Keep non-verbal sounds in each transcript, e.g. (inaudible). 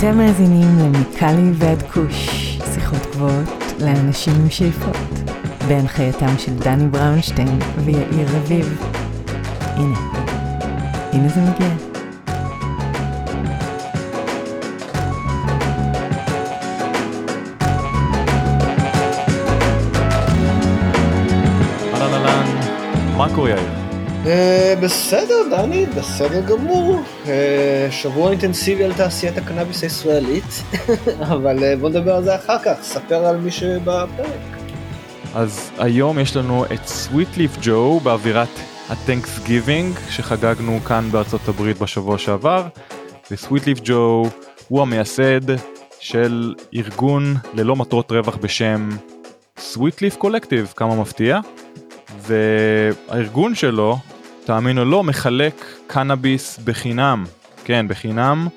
אתם מאזינים למיקלי ועד כוש, שיחות גבוהות לאנשים עם שאיפות, בהנחייתם של דני בראונשטיין ויאיר רביב. הנה, הנה זה מגיע. בסדר, דני, בסדר גמור. אה, שבוע אינטנסיבי על תעשיית הקנאביס הישראלית, (laughs) אבל אה, בוא נדבר על זה אחר כך, ספר על מי שבפרק. אז היום יש לנו את סוויט ליף ג'ו באווירת ה-Thanks Giving שחגגנו כאן בארצות הברית בשבוע שעבר וסוויט ליף ג'ו הוא המייסד של ארגון ללא מטרות רווח בשם סוויט ליף קולקטיב, כמה מפתיע והארגון שלו, תאמינו לא, מחלק קנאביס בחינם, כן בחינם,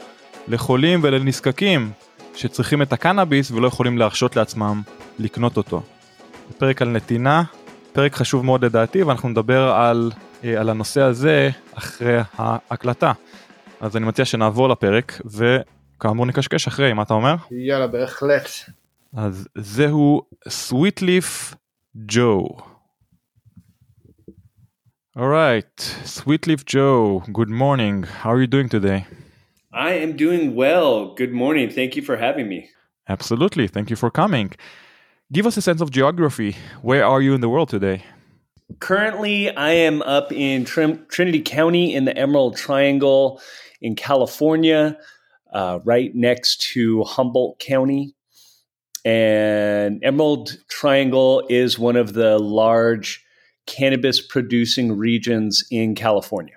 לחולים ולנזקקים שצריכים את הקנאביס ולא יכולים להרשות לעצמם לקנות אותו. פרק על נתינה, פרק חשוב מאוד לדעתי ואנחנו נדבר על, אה, על הנושא הזה אחרי ההקלטה. אז אני מציע שנעבור לפרק וכאמור נקשקש אחרי, מה אתה אומר? יאללה, בהחלט. אז זהו סוויטליף ג'ו. Alright, Sweetleaf Joe, good morning. How are you doing today? I am doing well. Good morning. Thank you for having me. Absolutely, thank you for coming. Give us a sense of geography. Where are you in the world today? Currently, I am up in Trim- Trinity County in the Emerald Triangle in California, uh, right next to Humboldt County. And Emerald Triangle is one of the large cannabis producing regions in California.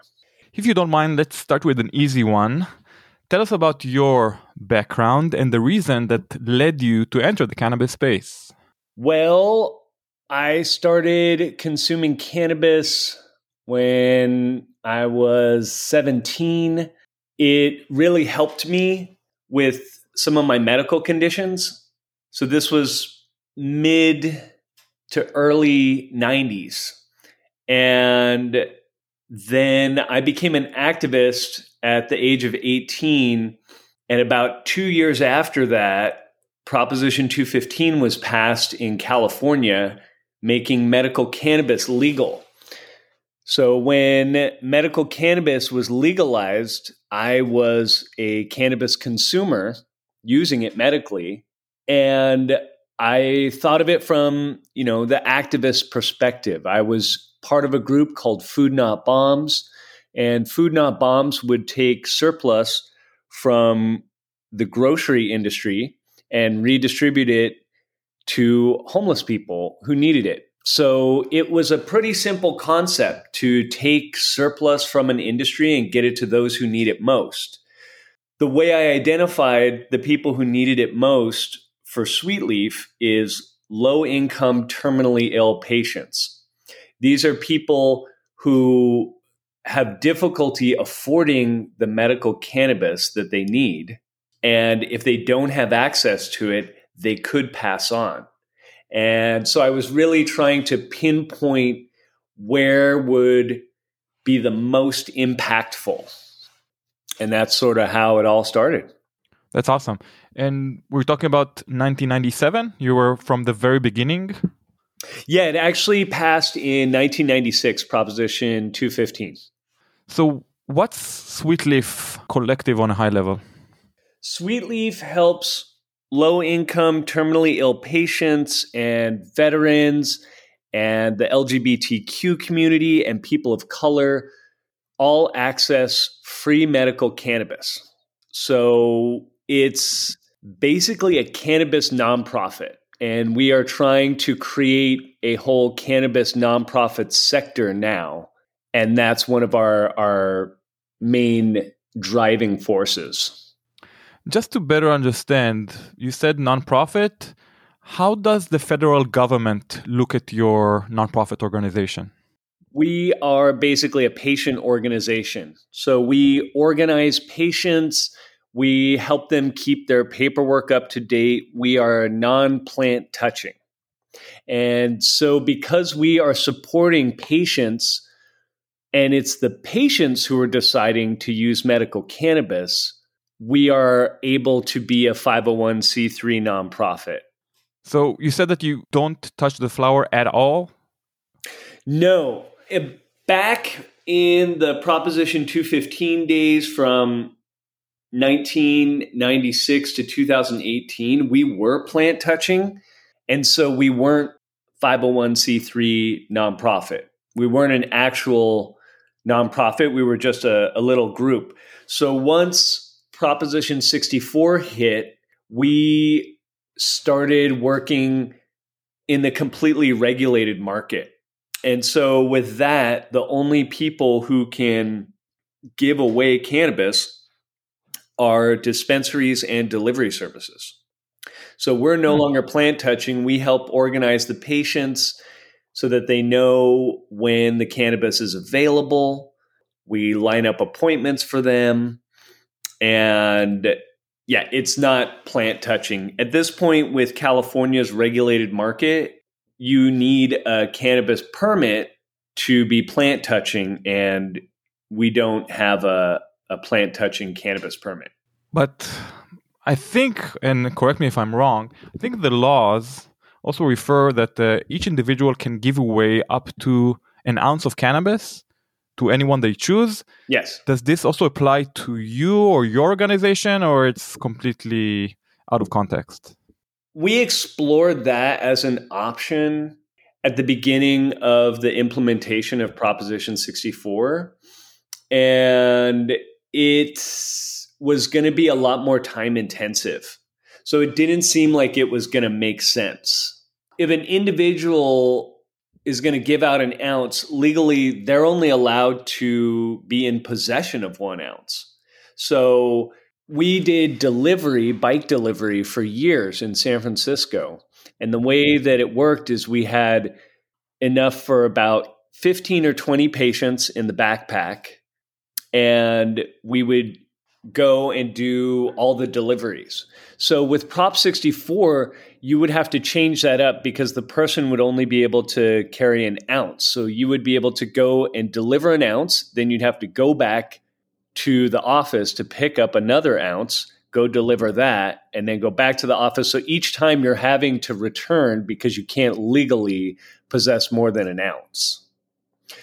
If you don't mind, let's start with an easy one. Tell us about your background and the reason that led you to enter the cannabis space. Well, I started consuming cannabis when I was 17. It really helped me with some of my medical conditions. So this was mid to early 90s. And then I became an activist at the age of 18. And about two years after that, Proposition 215 was passed in California, making medical cannabis legal. So when medical cannabis was legalized, I was a cannabis consumer using it medically. And I thought of it from, you know, the activist perspective. I was part of a group called Food Not Bombs, and Food Not Bombs would take surplus from the grocery industry and redistribute it to homeless people who needed it. So it was a pretty simple concept to take surplus from an industry and get it to those who need it most. The way I identified the people who needed it most for Sweetleaf is low income, terminally ill patients. These are people who have difficulty affording the medical cannabis that they need. And if they don't have access to it, they could pass on. And so I was really trying to pinpoint where would be the most impactful. And that's sort of how it all started. That's awesome. And we're talking about 1997. You were from the very beginning. Yeah, it actually passed in 1996, Proposition 215. So, what's Sweetleaf Collective on a high level? Sweetleaf helps low income, terminally ill patients and veterans and the LGBTQ community and people of color all access free medical cannabis. So it's basically a cannabis nonprofit. And we are trying to create a whole cannabis nonprofit sector now. And that's one of our, our main driving forces. Just to better understand, you said nonprofit. How does the federal government look at your nonprofit organization? We are basically a patient organization. So we organize patients, we help them keep their paperwork up to date. We are non plant touching. And so, because we are supporting patients, and it's the patients who are deciding to use medical cannabis, we are able to be a 501c3 nonprofit. So you said that you don't touch the flower at all? No. Back in the Proposition 215 days from 1996 to 2018, we were plant touching. And so we weren't 501c3 nonprofit. We weren't an actual nonprofit. We were just a, a little group. So once Proposition 64 hit, we started working in the completely regulated market. And so, with that, the only people who can give away cannabis are dispensaries and delivery services. So, we're no hmm. longer plant touching. We help organize the patients so that they know when the cannabis is available. We line up appointments for them. And yeah, it's not plant touching. At this point, with California's regulated market, you need a cannabis permit to be plant touching, and we don't have a, a plant touching cannabis permit. But I think, and correct me if I'm wrong, I think the laws also refer that uh, each individual can give away up to an ounce of cannabis to anyone they choose. Yes. Does this also apply to you or your organization, or it's completely out of context? We explored that as an option at the beginning of the implementation of Proposition 64. And it was going to be a lot more time intensive. So it didn't seem like it was going to make sense. If an individual is going to give out an ounce, legally, they're only allowed to be in possession of one ounce. So we did delivery, bike delivery for years in San Francisco. And the way that it worked is we had enough for about 15 or 20 patients in the backpack. And we would go and do all the deliveries. So with Prop 64, you would have to change that up because the person would only be able to carry an ounce. So you would be able to go and deliver an ounce, then you'd have to go back to the office to pick up another ounce, go deliver that, and then go back to the office. So each time you're having to return because you can't legally possess more than an ounce.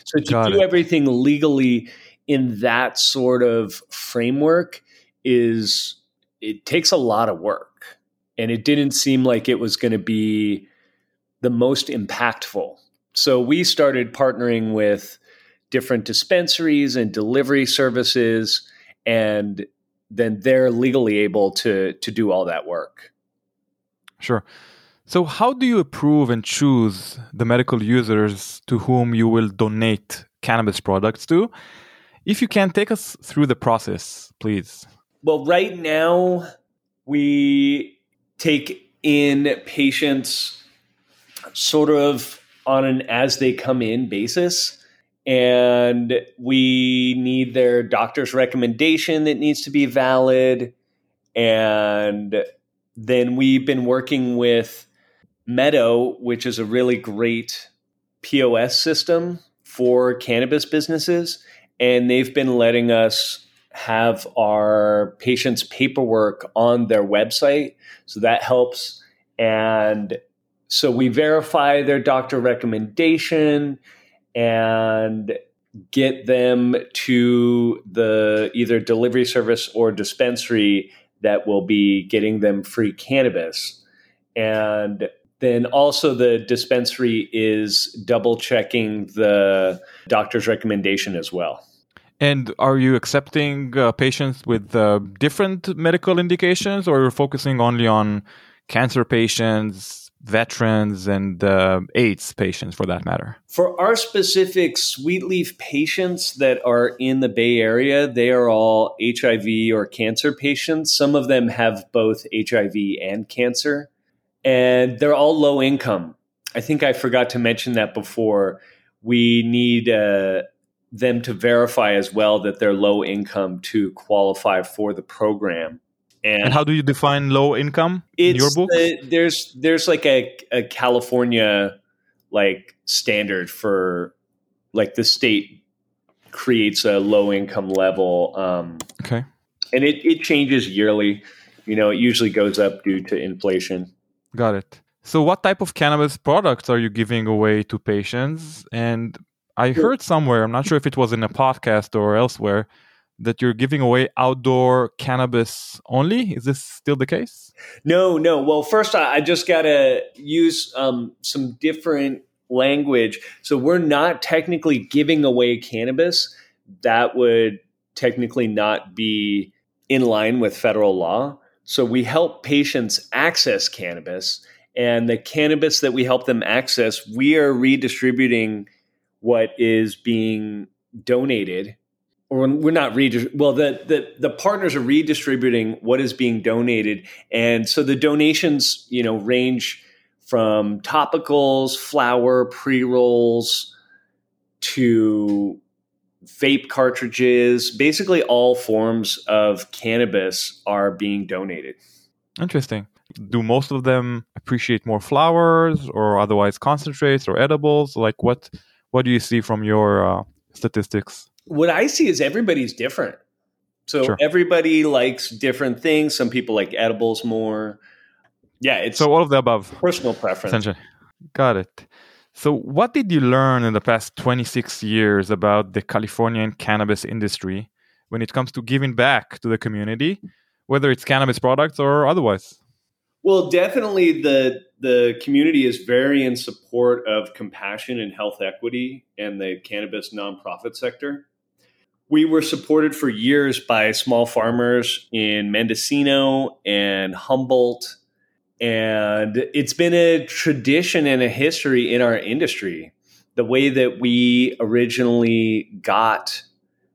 So to Got do it. everything legally in that sort of framework is it takes a lot of work and it didn't seem like it was going to be the most impactful. So we started partnering with different dispensaries and delivery services and then they're legally able to to do all that work. Sure. So how do you approve and choose the medical users to whom you will donate cannabis products to? If you can take us through the process, please. Well, right now we take in patients sort of on an as they come in basis. And we need their doctor's recommendation that needs to be valid. And then we've been working with Meadow, which is a really great POS system for cannabis businesses. And they've been letting us have our patients' paperwork on their website. So that helps. And so we verify their doctor recommendation and get them to the either delivery service or dispensary that will be getting them free cannabis. And then also the dispensary is double checking the doctor's recommendation as well. And are you accepting uh, patients with uh, different medical indications, or are you're focusing only on cancer patients, veterans, and uh, AIDS patients for that matter? For our specific sweet leaf patients that are in the Bay Area, they are all HIV or cancer patients. Some of them have both HIV and cancer, and they're all low income. I think I forgot to mention that before. We need uh, them to verify as well that they're low income to qualify for the program. And, and how do you define low income in your book? The, there's there's like a, a California like standard for like the state creates a low income level. Um, okay. and it, it changes yearly. You know, it usually goes up due to inflation. Got it. So, what type of cannabis products are you giving away to patients? And I heard somewhere, I'm not sure if it was in a podcast or elsewhere, that you're giving away outdoor cannabis only. Is this still the case? No, no. Well, first, I just got to use um, some different language. So, we're not technically giving away cannabis. That would technically not be in line with federal law. So, we help patients access cannabis and the cannabis that we help them access, we are redistributing what is being donated. Or we're not redistributing. Well, the, the the partners are redistributing what is being donated, and so the donations, you know, range from topicals, flower, pre rolls, to vape cartridges. Basically, all forms of cannabis are being donated. Interesting. Do most of them appreciate more flowers or otherwise concentrates or edibles? Like what what do you see from your uh, statistics? What i see is everybody's different. So sure. everybody likes different things. Some people like edibles more. Yeah it's so all of the above. personal preference. Got it so what did you learn in the past 26 years about the californian cannabis industry when it comes to giving back to the community whether it's cannabis products or otherwise well, definitely the the community is very in support of compassion and health equity and the cannabis nonprofit sector. We were supported for years by small farmers in Mendocino and Humboldt. And it's been a tradition and a history in our industry. The way that we originally got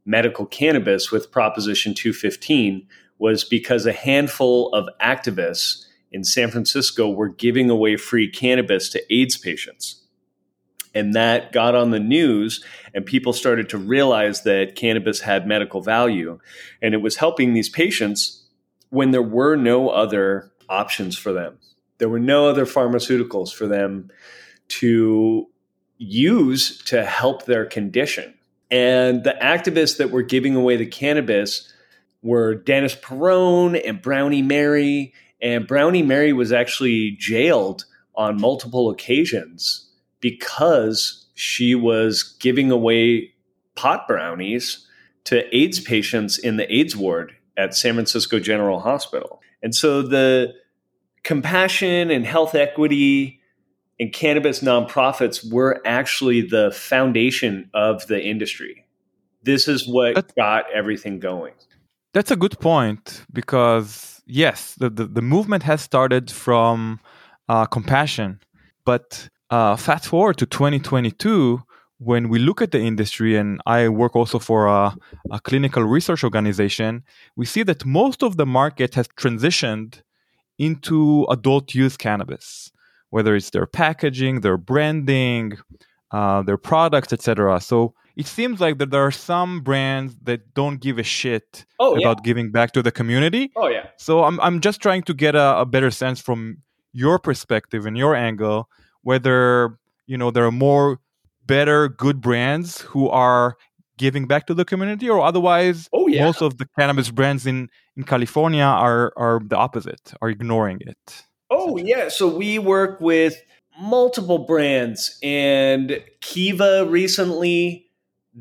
medical cannabis with Proposition 215 was because a handful of activists in San Francisco were giving away free cannabis to AIDS patients. And that got on the news, and people started to realize that cannabis had medical value. And it was helping these patients when there were no other options for them. There were no other pharmaceuticals for them to use to help their condition. And the activists that were giving away the cannabis were Dennis Peron and Brownie Mary and Brownie Mary was actually jailed on multiple occasions because she was giving away pot brownies to AIDS patients in the AIDS ward at San Francisco General Hospital. And so the compassion and health equity and cannabis nonprofits were actually the foundation of the industry. This is what got everything going. That's a good point because yes, the, the, the movement has started from uh, compassion, but uh, fast forward to 2022, when we look at the industry, and I work also for a, a, clinical research organization, we see that most of the market has transitioned into adult use cannabis, whether it's their packaging, their branding, uh, their products, etc. So it seems like that there are some brands that don't give a shit oh, about yeah. giving back to the community. Oh yeah. So I'm I'm just trying to get a, a, better sense from your perspective and your angle whether you know there are more better good brands who are giving back to the community or otherwise oh, yeah. most of the cannabis brands in in California are are the opposite are ignoring it. Oh yeah, so we work with multiple brands and Kiva recently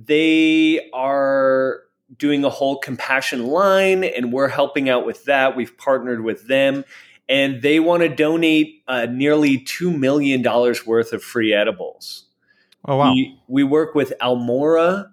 they are doing a whole compassion line, and we're helping out with that. We've partnered with them, and they want to donate uh, nearly $2 million worth of free edibles. Oh, wow. We, we work with Almora,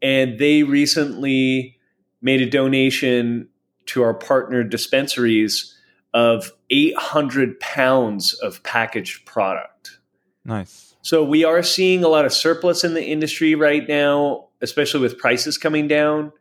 and they recently made a donation to our partner dispensaries of 800 pounds of packaged product. Nice. So we are seeing a lot of surplus in the industry right now, especially with prices coming down.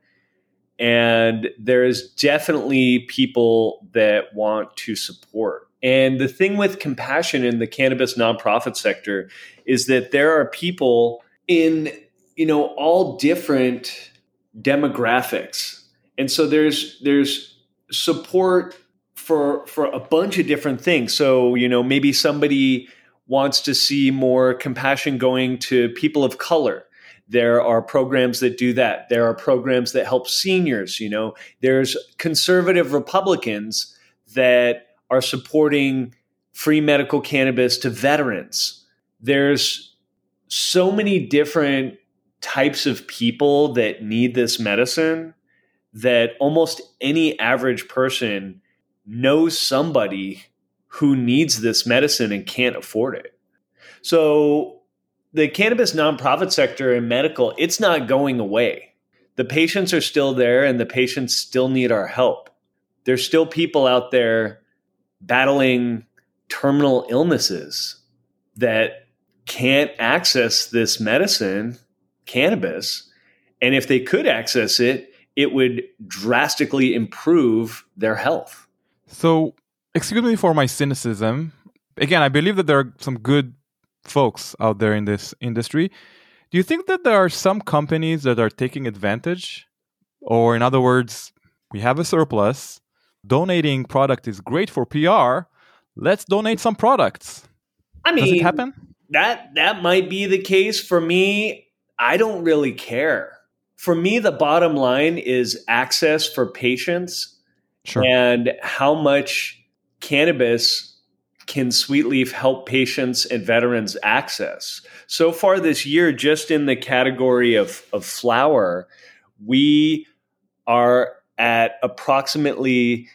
And there is definitely people that want to support. And the thing with compassion in the cannabis nonprofit sector is that there are people in, you know, all different demographics. And so there's there's support for for a bunch of different things. So, you know, maybe somebody wants to see more compassion going to people of color. There are programs that do that. There are programs that help seniors, you know. There's conservative Republicans that are supporting free medical cannabis to veterans. There's so many different types of people that need this medicine that almost any average person knows somebody who needs this medicine and can't afford it. So the cannabis nonprofit sector and medical, it's not going away. The patients are still there and the patients still need our help. There's still people out there battling terminal illnesses that can't access this medicine, cannabis. And if they could access it, it would drastically improve their health. So, excuse me for my cynicism. Again, I believe that there are some good folks out there in this industry. Do you think that there are some companies that are taking advantage? Or, in other words, we have a surplus, donating product is great for PR. Let's donate some products. I mean, Does it happen? That that might be the case for me. I don't really care. For me, the bottom line is access for patients Sure. and how much cannabis can Sweet Leaf help patients and veterans access. So far this year, just in the category of, of flower, we are at approximately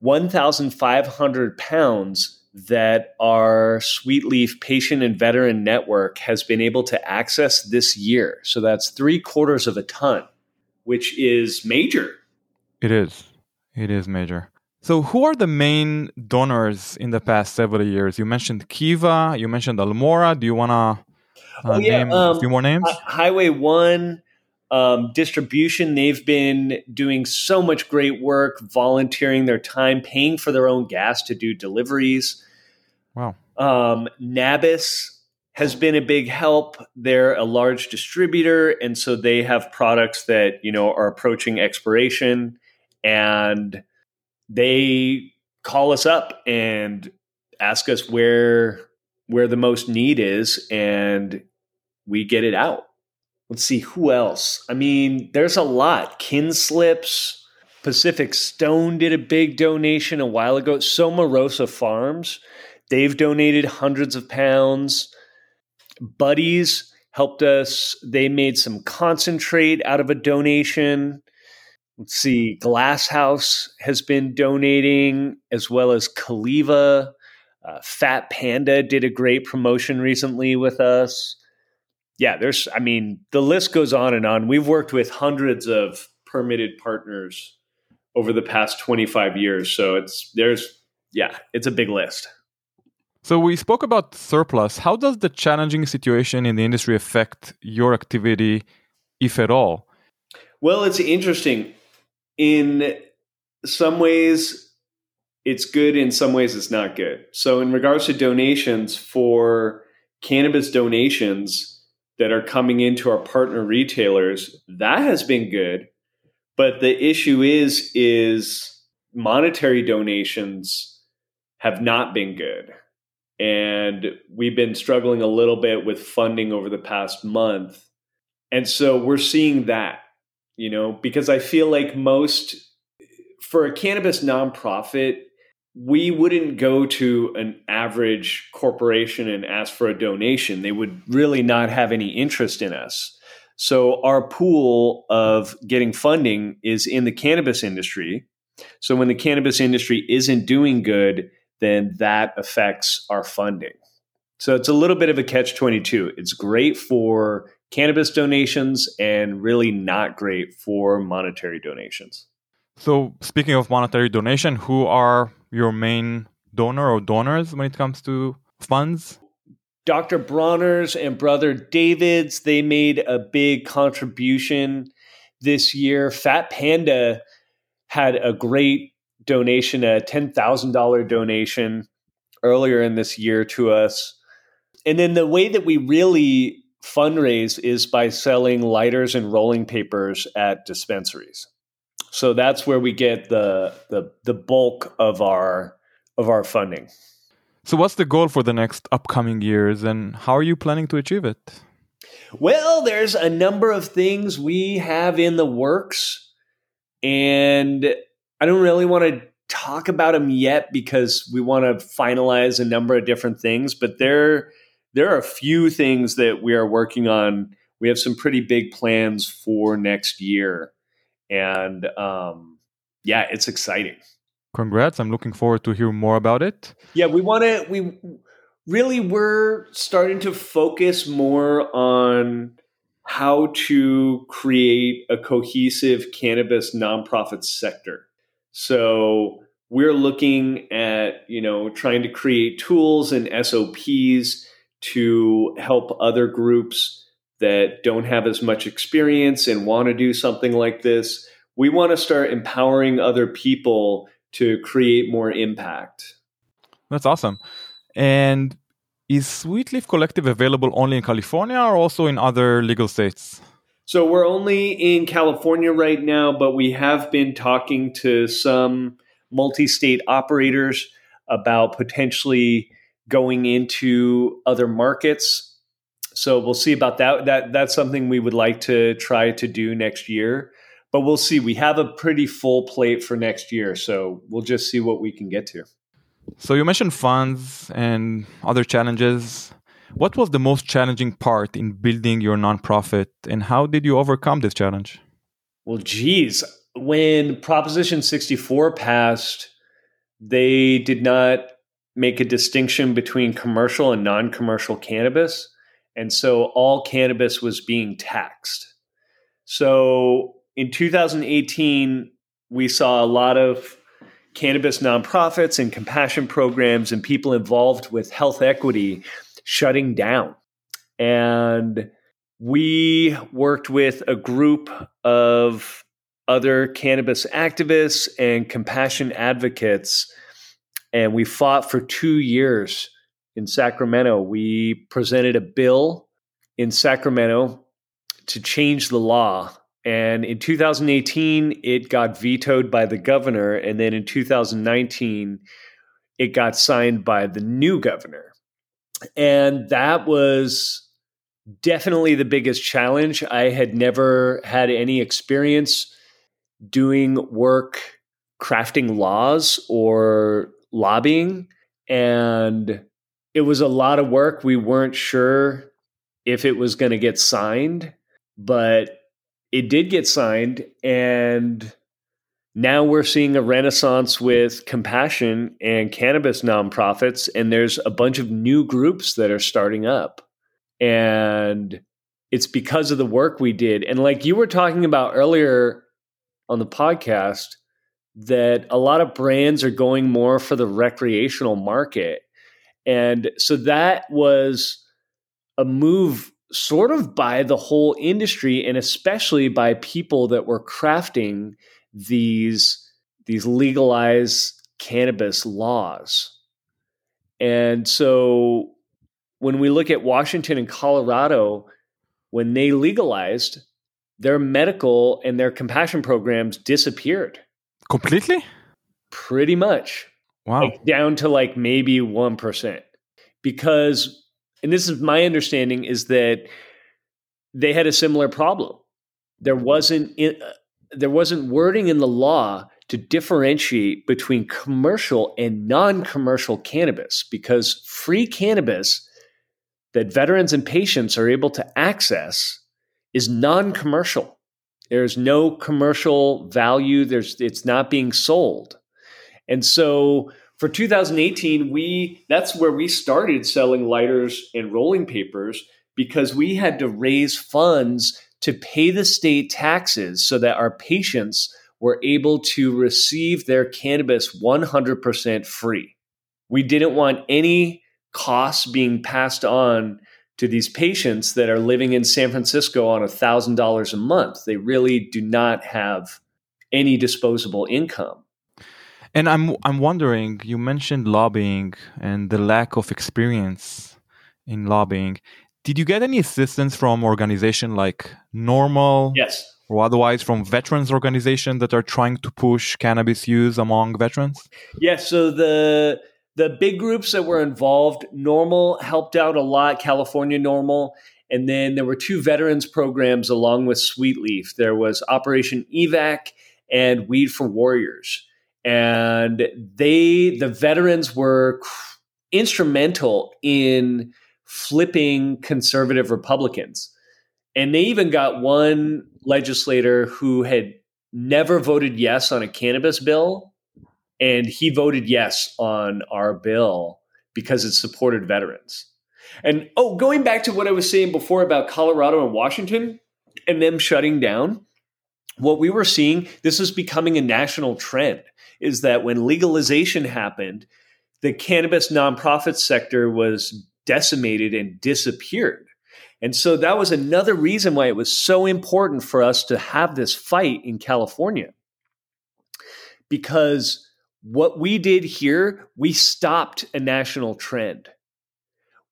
1,500 pounds that our Sweet Leaf patient and veteran network has been able to access this year. So that's three quarters of a ton, which is major. It is. It is major. So, who are the main donors in the past several years? You mentioned Kiva, you mentioned Almora. Do you want to uh, Oh, yeah, name um, a few more names? Hi- Highway One um, distribution, they've been doing so much great work, volunteering their time, paying for their own gas to do deliveries. wow. Um, Nabis has been a big help. They're a large distributor, and so they have products that you know are approaching expiration, and they call us up and ask us where where the most need is, and we get it out. Let's see who else. I mean, there's a lot. Kinslips, Pacific Stone did a big donation a while ago. Soma Rosa Farms, they've donated hundreds of pounds. Buddies helped us. They made some concentrate out of a donation. Let's see, Glass House has been donating, as well as Caliva. Uh, Fat Panda did a great promotion recently with us. Yeah, there's, I mean, the list goes on and on. We've worked with hundreds of permitted partners over the past 25 years. So it's, there's, yeah, it's a big list. So, we spoke about surplus. How does the challenging situation in the industry affect your activity, if at all? Well, it's interesting. In some ways, it's good. In some ways, it's not good. So, in regards to donations for cannabis donations that are coming into our partner retailers, that has been good. But the issue is, is monetary donations have not been good. And we've been struggling a little bit with funding over the past month. And so we're seeing that you know, because I feel like most for a cannabis nonprofit, we wouldn't go to an average corporation and ask for a donation. They would really not have any interest in us. So our pool of getting funding is in the cannabis industry. So when the cannabis industry isn't doing good, then that affects our funding. So it's a little bit of a catch 22. It's great for cannabis donations and really not great for monetary donations. So, speaking of monetary donation, who are your main donor or donors when it comes to funds? Dr. Bronner's and brother David's, they made a big contribution this year. Fat Panda had a great donation, a $10,000 donation earlier in this year to us. And then the way that we really fundraise is by selling lighters and rolling papers at dispensaries. So that's where we get the the, the bulk of our of our funding. So, what's the goal for the next upcoming years and how are you planning to achieve it? Well, there's a number of things we have in the works, and I don't really want to talk about them yet because we want to finalize a number of different things. But there, there are a few things that we are working on. We have some pretty big plans for next year, and um, yeah, it's exciting. Congrats! I'm looking forward to hear more about it. Yeah, we want to. We really we're starting to focus more on how to create a cohesive cannabis nonprofit sector. So we're looking at, you know, trying to create tools and SOPs to help other groups that don't have as much experience and want to do something like this. We want to start empowering other people to create more impact. That's awesome. And is Sweet Leaf Collective available only in California or also in other legal states? So we're only in California right now, but we have been talking to some multi state operators about potentially going into other markets. So we'll see about that. That that's something we would like to try to do next year. But we'll see. We have a pretty full plate for next year, so we'll just see what we can get to. So you mentioned funds and other challenges. What was the most challenging part in building your nonprofit, and how did you overcome this challenge? Well, geez, when Proposition 64 passed, they did not make a distinction between commercial and non commercial cannabis. And so all cannabis was being taxed. So in 2018, we saw a lot of cannabis nonprofits and compassion programs and people involved with health equity shutting down. And we worked with a group of other cannabis activists and compassion advocates, and we fought for two years in Sacramento. We presented a bill in Sacramento to change the law and in 2018, it got vetoed by the governor. And then in 2019, it got signed by the new governor. And that was definitely the biggest challenge. I had never had any experience doing work crafting laws or lobbying. And it was a lot of work. We weren't sure if it was going to get signed, but it did get signed and now we're seeing a renaissance with compassion and cannabis nonprofits and there's a bunch of new groups that are starting up. And it's because of the work we did. And like you were talking about earlier on the podcast that a lot of brands are going more for the recreational market and so that was a move sort of by the whole industry and especially by people that were crafting these these legalized cannabis laws. And so when we look at Washington and Colorado when they legalized their medical and their compassion programs disappeared. Completely? Pretty much wow like down to like maybe 1% because and this is my understanding is that they had a similar problem. There wasn't in, uh, there wasn't wording in the law to differentiate between commercial and non-commercial cannabis because free cannabis that veterans and patients are able to access is non-commercial. There's no commercial value. There's it's not being sold. And so for 2018 we that's where we started selling lighters and rolling papers because we had to raise funds to pay the state taxes so that our patients were able to receive their cannabis 100% free we didn't want any costs being passed on to these patients that are living in San Francisco on $1,000 a month. They really do not have any disposable income. And I'm I'm wondering, you mentioned lobbying and the lack of experience in lobbying. Did you get any assistance from organization like NORML? Yes. Or otherwise from veterans organizations that are trying to push cannabis use among veterans? Yes. So the the big groups that were involved, NORML helped out a lot, California NORML, And then there were two veterans programs along with Sweetleaf. There was Operation Evac and Weed for Warriors. And they, the veterans were instrumental in flipping conservative Republicans. And they even got one legislator who had never voted yes on a cannabis bill, and he voted yes on our bill because it supported veterans. And oh, going back to what I was saying before about Colorado and Washington and them shutting down, what we were seeing, this is becoming a national trend, is that when legalization happened, the cannabis nonprofit sector was decimated and disappeared. And so that was another reason why it was so important for us to have this fight in California. Because what we did here, we stopped a national trend.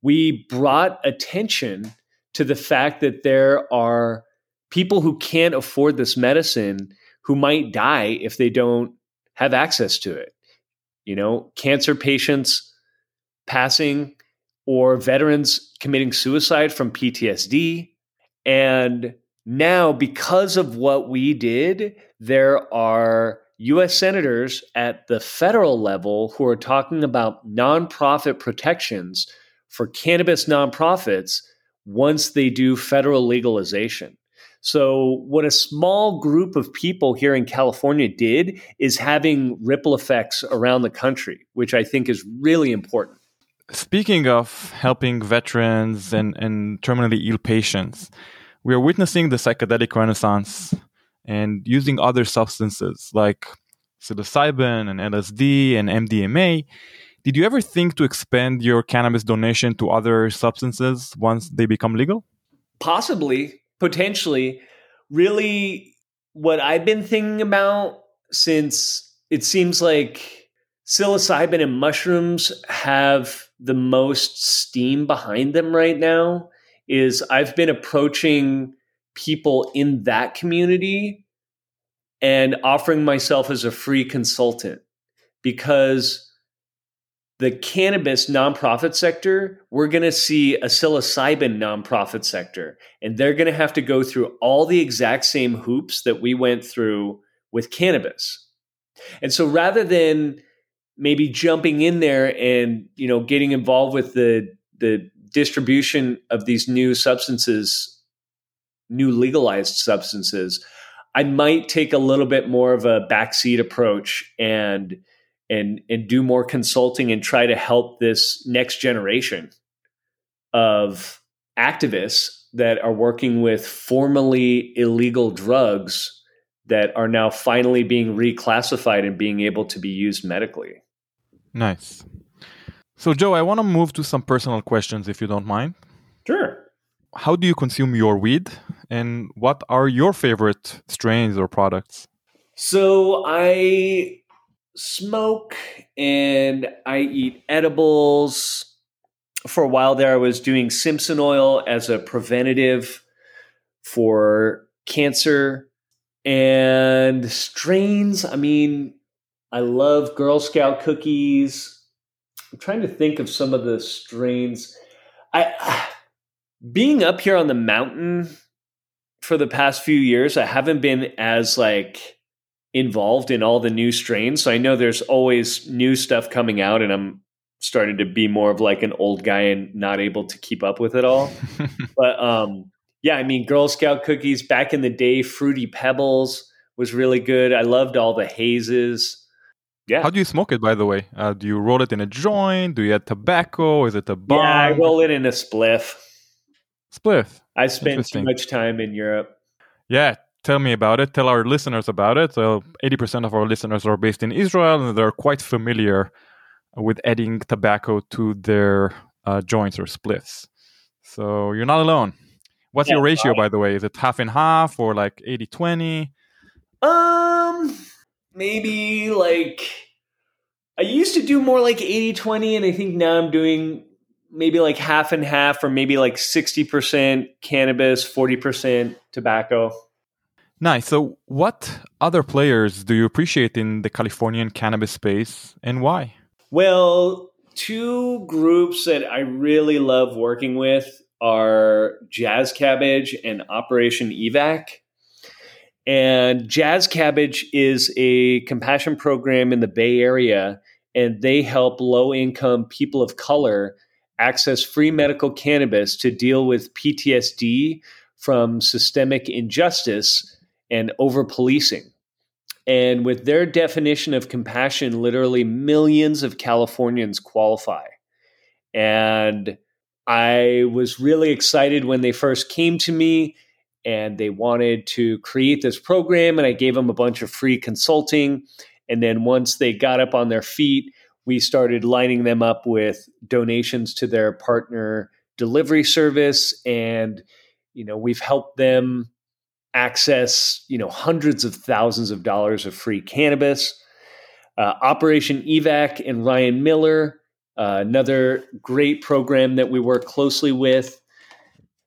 We brought attention to the fact that there are people who can't afford this medicine who might die if they don't have access to it. You know, cancer patients passing or veterans committing suicide from PTSD. And now, because of what we did, there are US senators at the federal level who are talking about nonprofit protections for cannabis nonprofits once they do federal legalization. So, what a small group of people here in California did is having ripple effects around the country, which I think is really important. Speaking of helping veterans and, and terminally ill patients, we are witnessing the psychedelic renaissance and using other substances like psilocybin and LSD and MDMA. Did you ever think to expand your cannabis donation to other substances once they become legal? Possibly, potentially. Really, what I've been thinking about since it seems like psilocybin and mushrooms have the most steam behind them right now is I've been approaching people in that community and offering myself as a free consultant because the cannabis nonprofit sector, we're going to see a psilocybin nonprofit sector, and they're going to have to go through all the exact same hoops that we went through with cannabis. And so rather than maybe jumping in there and you know getting involved with the the distribution of these new substances new legalized substances i might take a little bit more of a backseat approach and and and do more consulting and try to help this next generation of activists that are working with formerly illegal drugs that are now finally being reclassified and being able to be used medically Nice. So, Joe, I want to move to some personal questions if you don't mind. Sure. How do you consume your weed and what are your favorite strains or products? So, I smoke and I eat edibles. For a while there, I was doing Simpson oil as a preventative for cancer and strains. I mean, I love Girl Scout cookies. I'm trying to think of some of the strains. I being up here on the mountain for the past few years, I haven't been as like involved in all the new strains. So I know there's always new stuff coming out and I'm starting to be more of like an old guy and not able to keep up with it all. (laughs) but um yeah, I mean Girl Scout cookies back in the day, Fruity Pebbles was really good. I loved all the hazes. Yeah. How do you smoke it, by the way? Uh, do you roll it in a joint? Do you add tobacco? Is it a bong? Yeah, I roll it in a spliff. Spliff. I spent too much time in Europe. Yeah, tell me about it. Tell our listeners about it. So, 80% of our listeners are based in Israel and they're quite familiar with adding tobacco to their uh, joints or spliffs. So, you're not alone. What's yeah, your ratio, right. by the way? Is it half and half or like 80 20? Um, maybe like I used to do more like 80 20, and I think now I'm doing maybe like half and half, or maybe like 60% cannabis, 40% tobacco. Nice. So, what other players do you appreciate in the Californian cannabis space and why? Well, two groups that I really love working with are Jazz Cabbage and Operation Evac. And Jazz Cabbage is a compassion program in the Bay Area, and they help low income people of color access free medical cannabis to deal with PTSD from systemic injustice and over policing. And with their definition of compassion, literally millions of Californians qualify. And I was really excited when they first came to me and they wanted to create this program. And I gave them a bunch of free consulting. And then once they got up on their feet, we started lining them up with donations to their partner delivery service. And, you know, we've helped them access you know hundreds of thousands of dollars of free cannabis. Uh, Operation Evac and Ryan Miller, uh, another great program that we work closely with.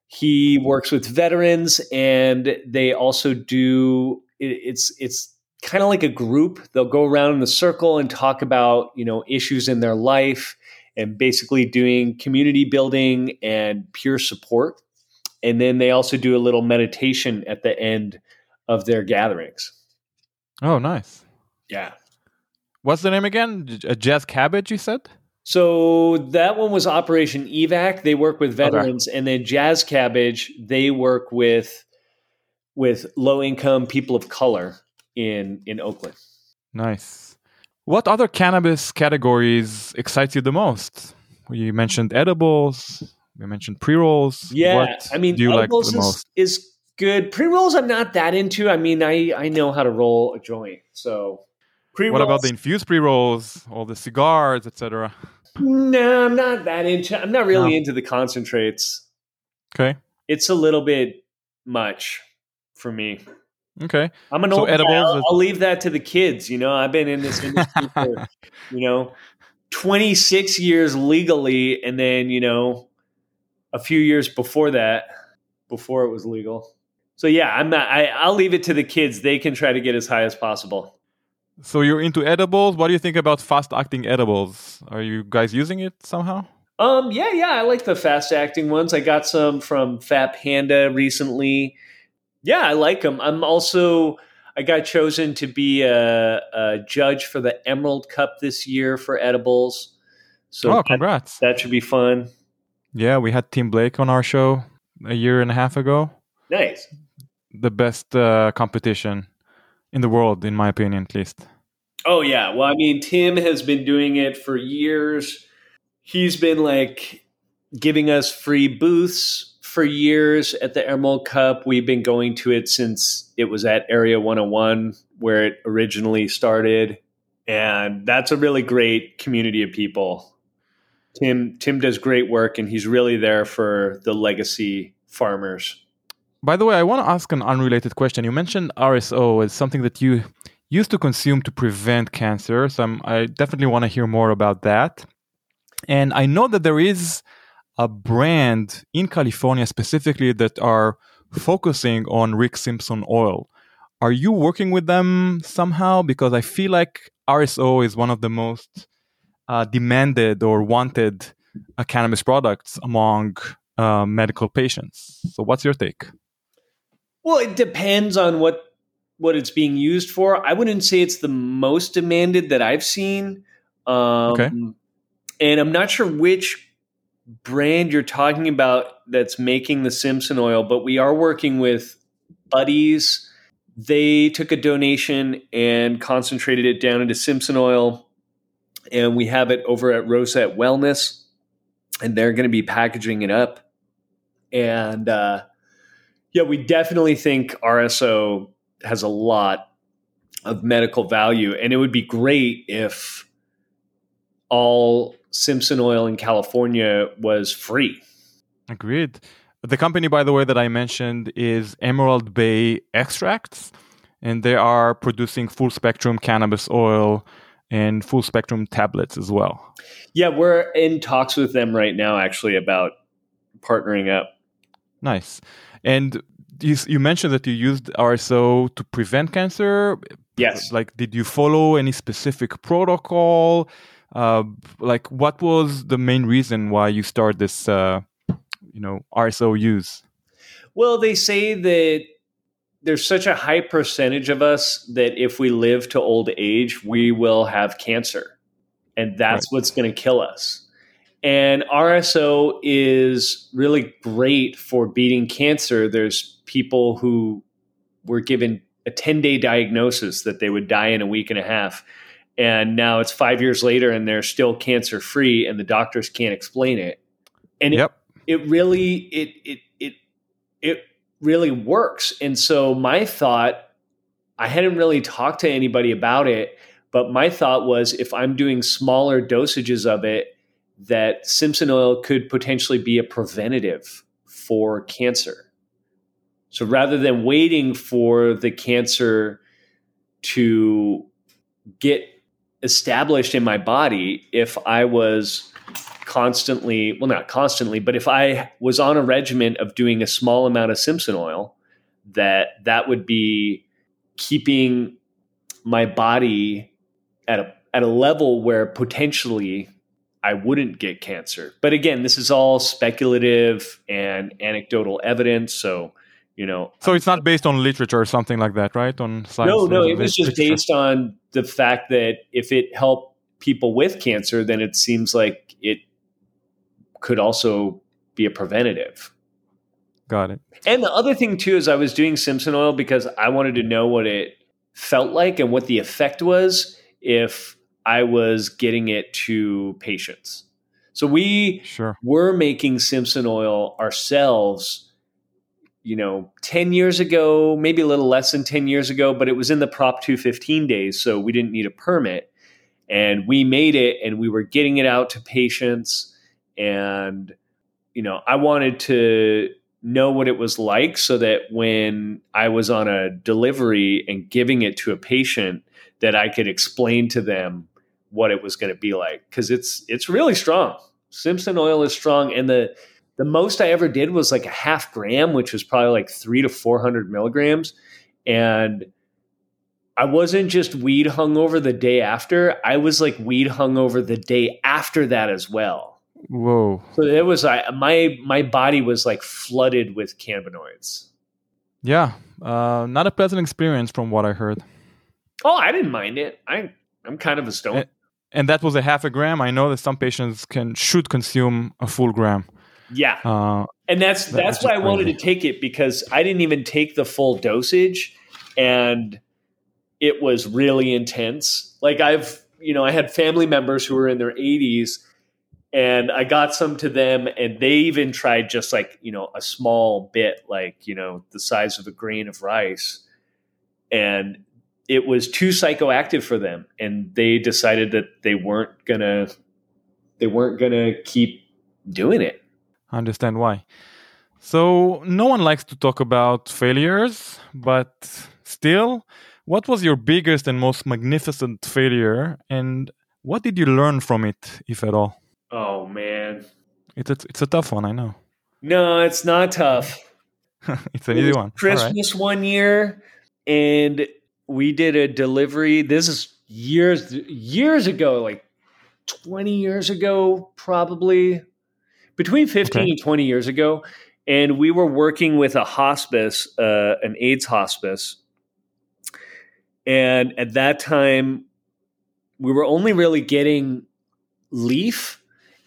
He works with veterans, and they also do. It, it's it's kind of like a group. They'll go around in a circle and talk about you know issues in their life, and basically doing community building and peer support and then they also do a little meditation at the end of their gatherings. Oh, nice. Yeah. What's the name again? A Jazz Cabbage, you said? So that one was Operation Evac. They work with veterans, okay. and then Jazz Cabbage they work with with low income people of color in in Oakland. Nice. What other cannabis categories excites you the most? You mentioned edibles. We mentioned pre rolls. Yeah, what I mean, do you like the is, most? Is good. Pre rolls, I'm not that into. I mean, I I know how to roll a joint, so pre. What about the infused pre rolls, all the cigars, etc.? No, I'm not that into. I'm not really no. into the concentrates. Okay, it's a little bit much for me. Okay, I'm an so old edibles. I'll, I'll leave that to the kids. You know, I've been in this industry (laughs) for you know 26 years legally, and then you know a few years before that, before it was legal. So yeah, I'm not. I, I'll leave it to the kids. They can try to get as high as possible. So you're into edibles. What do you think about fast acting edibles? Are you guys using it somehow? Um, yeah, yeah, I like the fast acting ones. I got some from Fat Panda recently. Yeah, I like them. I'm also I got chosen to be a, a judge for the Emerald Cup this year for edibles. So oh, congrats! That, that should be fun. Yeah, we had Tim Blake on our show a year and a half ago. Nice. The best uh, competition in the world, in my opinion, at least. Oh, yeah. Well, I mean, Tim has been doing it for years. He's been like giving us free booths for years at the Emerald Cup. We've been going to it since it was at Area 101, where it originally started. And that's a really great community of people Tim Tim does great work, and he's really there for the legacy farmers. By the way, I want to ask an unrelated question. You mentioned RSO as something that you used to consume to prevent cancer. So I'm, I definitely want to hear more about that. And I know that there is a brand in California specifically that are focusing on Rick Simpson oil. Are you working with them somehow? Because I feel like RSO is one of the most uh, demanded or wanted uh, cannabis products among uh, medical patients. So, what's your take? Well, it depends on what what it's being used for. I wouldn't say it's the most demanded that I've seen. Um, okay. And I'm not sure which brand you're talking about that's making the Simpson oil, but we are working with buddies. They took a donation and concentrated it down into Simpson oil and we have it over at Rosette Wellness, and they're going to be packaging it up. And uh, yeah, we definitely think RSO has a lot of medical value, and it would be great if all Simpson oil in California was free. Agreed. The company, by the way, that I mentioned is Emerald Bay Extracts, and they are producing full spectrum cannabis oil and full spectrum tablets as well. Yeah, we're in talks with them right now, actually, about partnering up. Nice. And you, you mentioned that you used RSO to prevent cancer. Yes. Like, did you follow any specific protocol? Uh, like, what was the main reason why you started this? Uh, you know RSO use? Well, they say that there's such a high percentage of us that if we live to old age, we will have cancer. And that's right. what's going to kill us. And RSO is really great for beating cancer. There's people who were given a 10 day diagnosis that they would die in a week and a half. And now it's five years later and they're still cancer free and the doctors can't explain it. And yep. it, it really, it, it, it, it really works. And so my thought, I hadn't really talked to anybody about it, but my thought was if I'm doing smaller dosages of it, that Simpson oil could potentially be a preventative for cancer. So rather than waiting for the cancer to get established in my body, if I was constantly, well, not constantly, but if I was on a regimen of doing a small amount of Simpson oil, that that would be keeping my body at a at a level where potentially I wouldn't get cancer. But again, this is all speculative and anecdotal evidence. So, you know. So it's not based on literature or something like that, right? On science. No, no, it was just based on the fact that if it helped people with cancer, then it seems like it could also be a preventative. Got it. And the other thing too is I was doing Simpson oil because I wanted to know what it felt like and what the effect was if I was getting it to patients. So we sure. were making Simpson oil ourselves, you know, 10 years ago, maybe a little less than 10 years ago, but it was in the Prop 215 days, so we didn't need a permit. And we made it and we were getting it out to patients. And, you know, I wanted to know what it was like so that when I was on a delivery and giving it to a patient, that I could explain to them what it was going to be like because it's it's really strong. Simpson oil is strong, and the the most I ever did was like a half gram, which was probably like three to four hundred milligrams, and I wasn't just weed hungover the day after. I was like weed hungover the day after that as well. Whoa! So it was I my my body was like flooded with cannabinoids. Yeah, uh, not a pleasant experience from what I heard. Oh, I didn't mind it. I I'm kind of a stone and that was a half a gram. I know that some patients can should consume a full gram. Yeah, uh, and that's that's why I wanted to take it because I didn't even take the full dosage, and it was really intense. Like I've you know I had family members who were in their 80s, and I got some to them, and they even tried just like you know a small bit, like you know the size of a grain of rice, and it was too psychoactive for them and they decided that they weren't gonna they weren't gonna keep doing it. I understand why. So no one likes to talk about failures but still what was your biggest and most magnificent failure and what did you learn from it if at all oh man it's a, it's a tough one i know no it's not tough (laughs) it's an easy one christmas right. one year and we did a delivery. This is years years ago, like 20 years ago, probably between 15 okay. and 20 years ago. And we were working with a hospice, uh, an AIDS hospice. And at that time, we were only really getting leaf.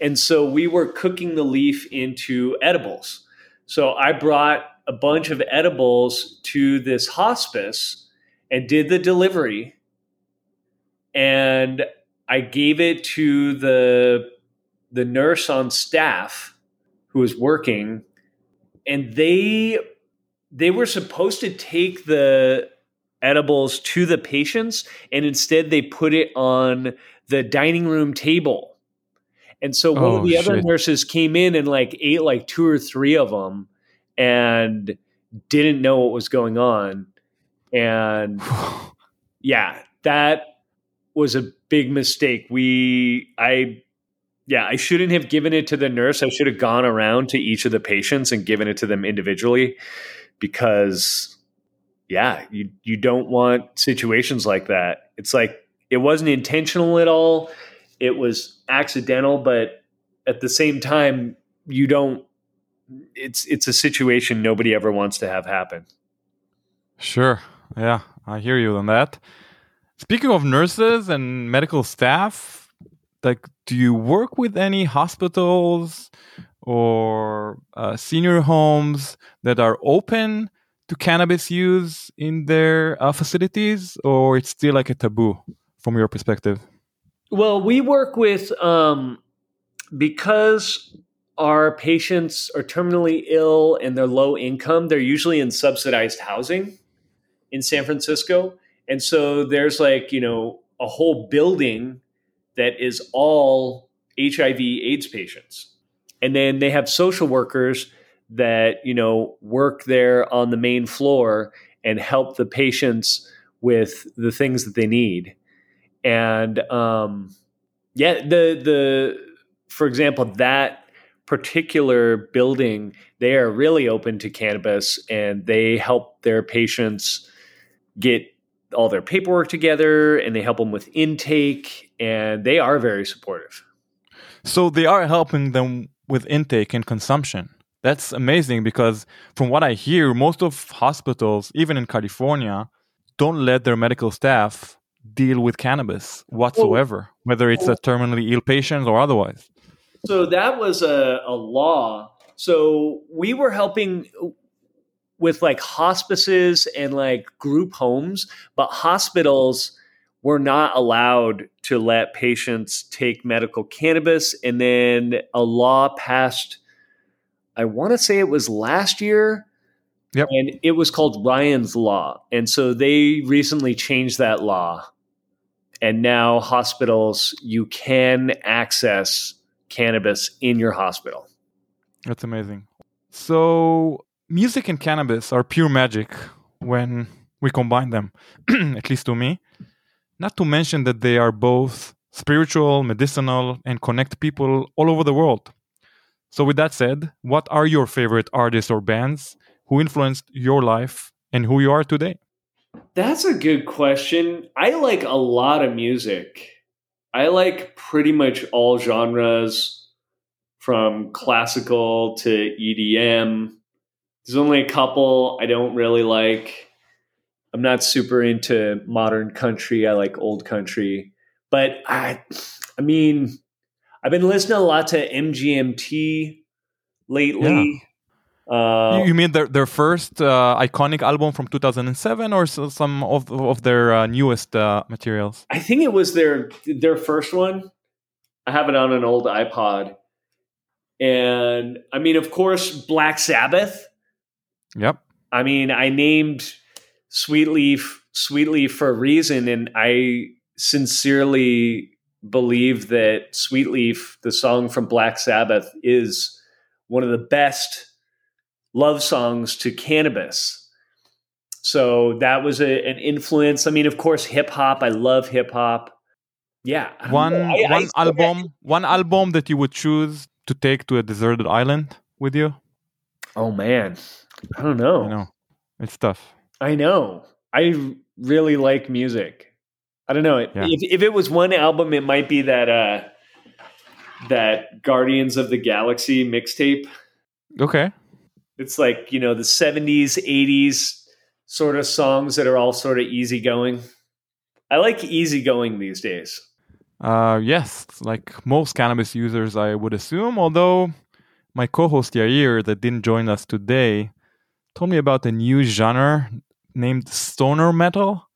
And so we were cooking the leaf into edibles. So I brought a bunch of edibles to this hospice and did the delivery and I gave it to the the nurse on staff who was working and they they were supposed to take the edibles to the patients and instead they put it on the dining room table. And so one oh, of the shit. other nurses came in and like ate like two or three of them and didn't know what was going on and (sighs) yeah, that was a big mistake. We, I, yeah, I shouldn't have given it to the nurse. I should have gone around to each of the patients and given it to them individually because, yeah, you, you don't want situations like that. It's like it wasn't intentional at all, it was accidental, but at the same time, you don't it's it's a situation nobody ever wants to have happen. Sure. Yeah, I hear you on that. Speaking of nurses and medical staff, like, do you work with any hospitals or uh, senior homes that are open to cannabis use in their uh, facilities, or it's still like a taboo from your perspective? Well, we work with um, because our patients are terminally ill and they're low income. They're usually in subsidized housing in San Francisco, and so there's like you know a whole building that is all HIV/AIDS patients, and then they have social workers that you know work there on the main floor and help the patients with the things that they need and um, yeah the the for example that particular building they are really open to cannabis and they help their patients get all their paperwork together and they help them with intake and they are very supportive. So they are helping them with intake and consumption. That's amazing because from what I hear, most of hospitals, even in California, don't let their medical staff deal with cannabis whatsoever, oh. whether it's a terminally ill patient or otherwise. So that was a, a law. So we were helping with like hospices and like group homes, but hospitals were not allowed to let patients take medical cannabis. And then a law passed I want to say it was last year. Yep. And it was called Ryan's Law. And so they recently changed that law. And now hospitals, you can access cannabis in your hospital. That's amazing. So, music and cannabis are pure magic when we combine them, (clears throat) at least to me. Not to mention that they are both spiritual, medicinal, and connect people all over the world. So, with that said, what are your favorite artists or bands who influenced your life and who you are today? That's a good question. I like a lot of music. I like pretty much all genres from classical to EDM. There's only a couple I don't really like. I'm not super into modern country. I like old country. But I I mean, I've been listening a lot to MGMT lately. Yeah. Uh, you mean their their first uh, iconic album from 2007, or some of of their uh, newest uh, materials? I think it was their their first one. I have it on an old iPod, and I mean, of course, Black Sabbath. Yep. I mean, I named Sweetleaf Sweetleaf for a reason, and I sincerely believe that Sweetleaf, the song from Black Sabbath, is one of the best love songs to cannabis. So that was a, an influence. I mean, of course, hip hop. I love hip hop. Yeah. One I, one I, album, I, one album that you would choose to take to a deserted island with you. Oh man, I don't know. I know it's tough. I know. I really like music. I don't know. Yeah. If, if it was one album, it might be that uh, that Guardians of the Galaxy mixtape. Okay. It's like you know the '70s, '80s sort of songs that are all sort of easygoing. I like easygoing these days. Uh, yes, like most cannabis users, I would assume. Although my co-host Yair, that didn't join us today, told me about a new genre named stoner metal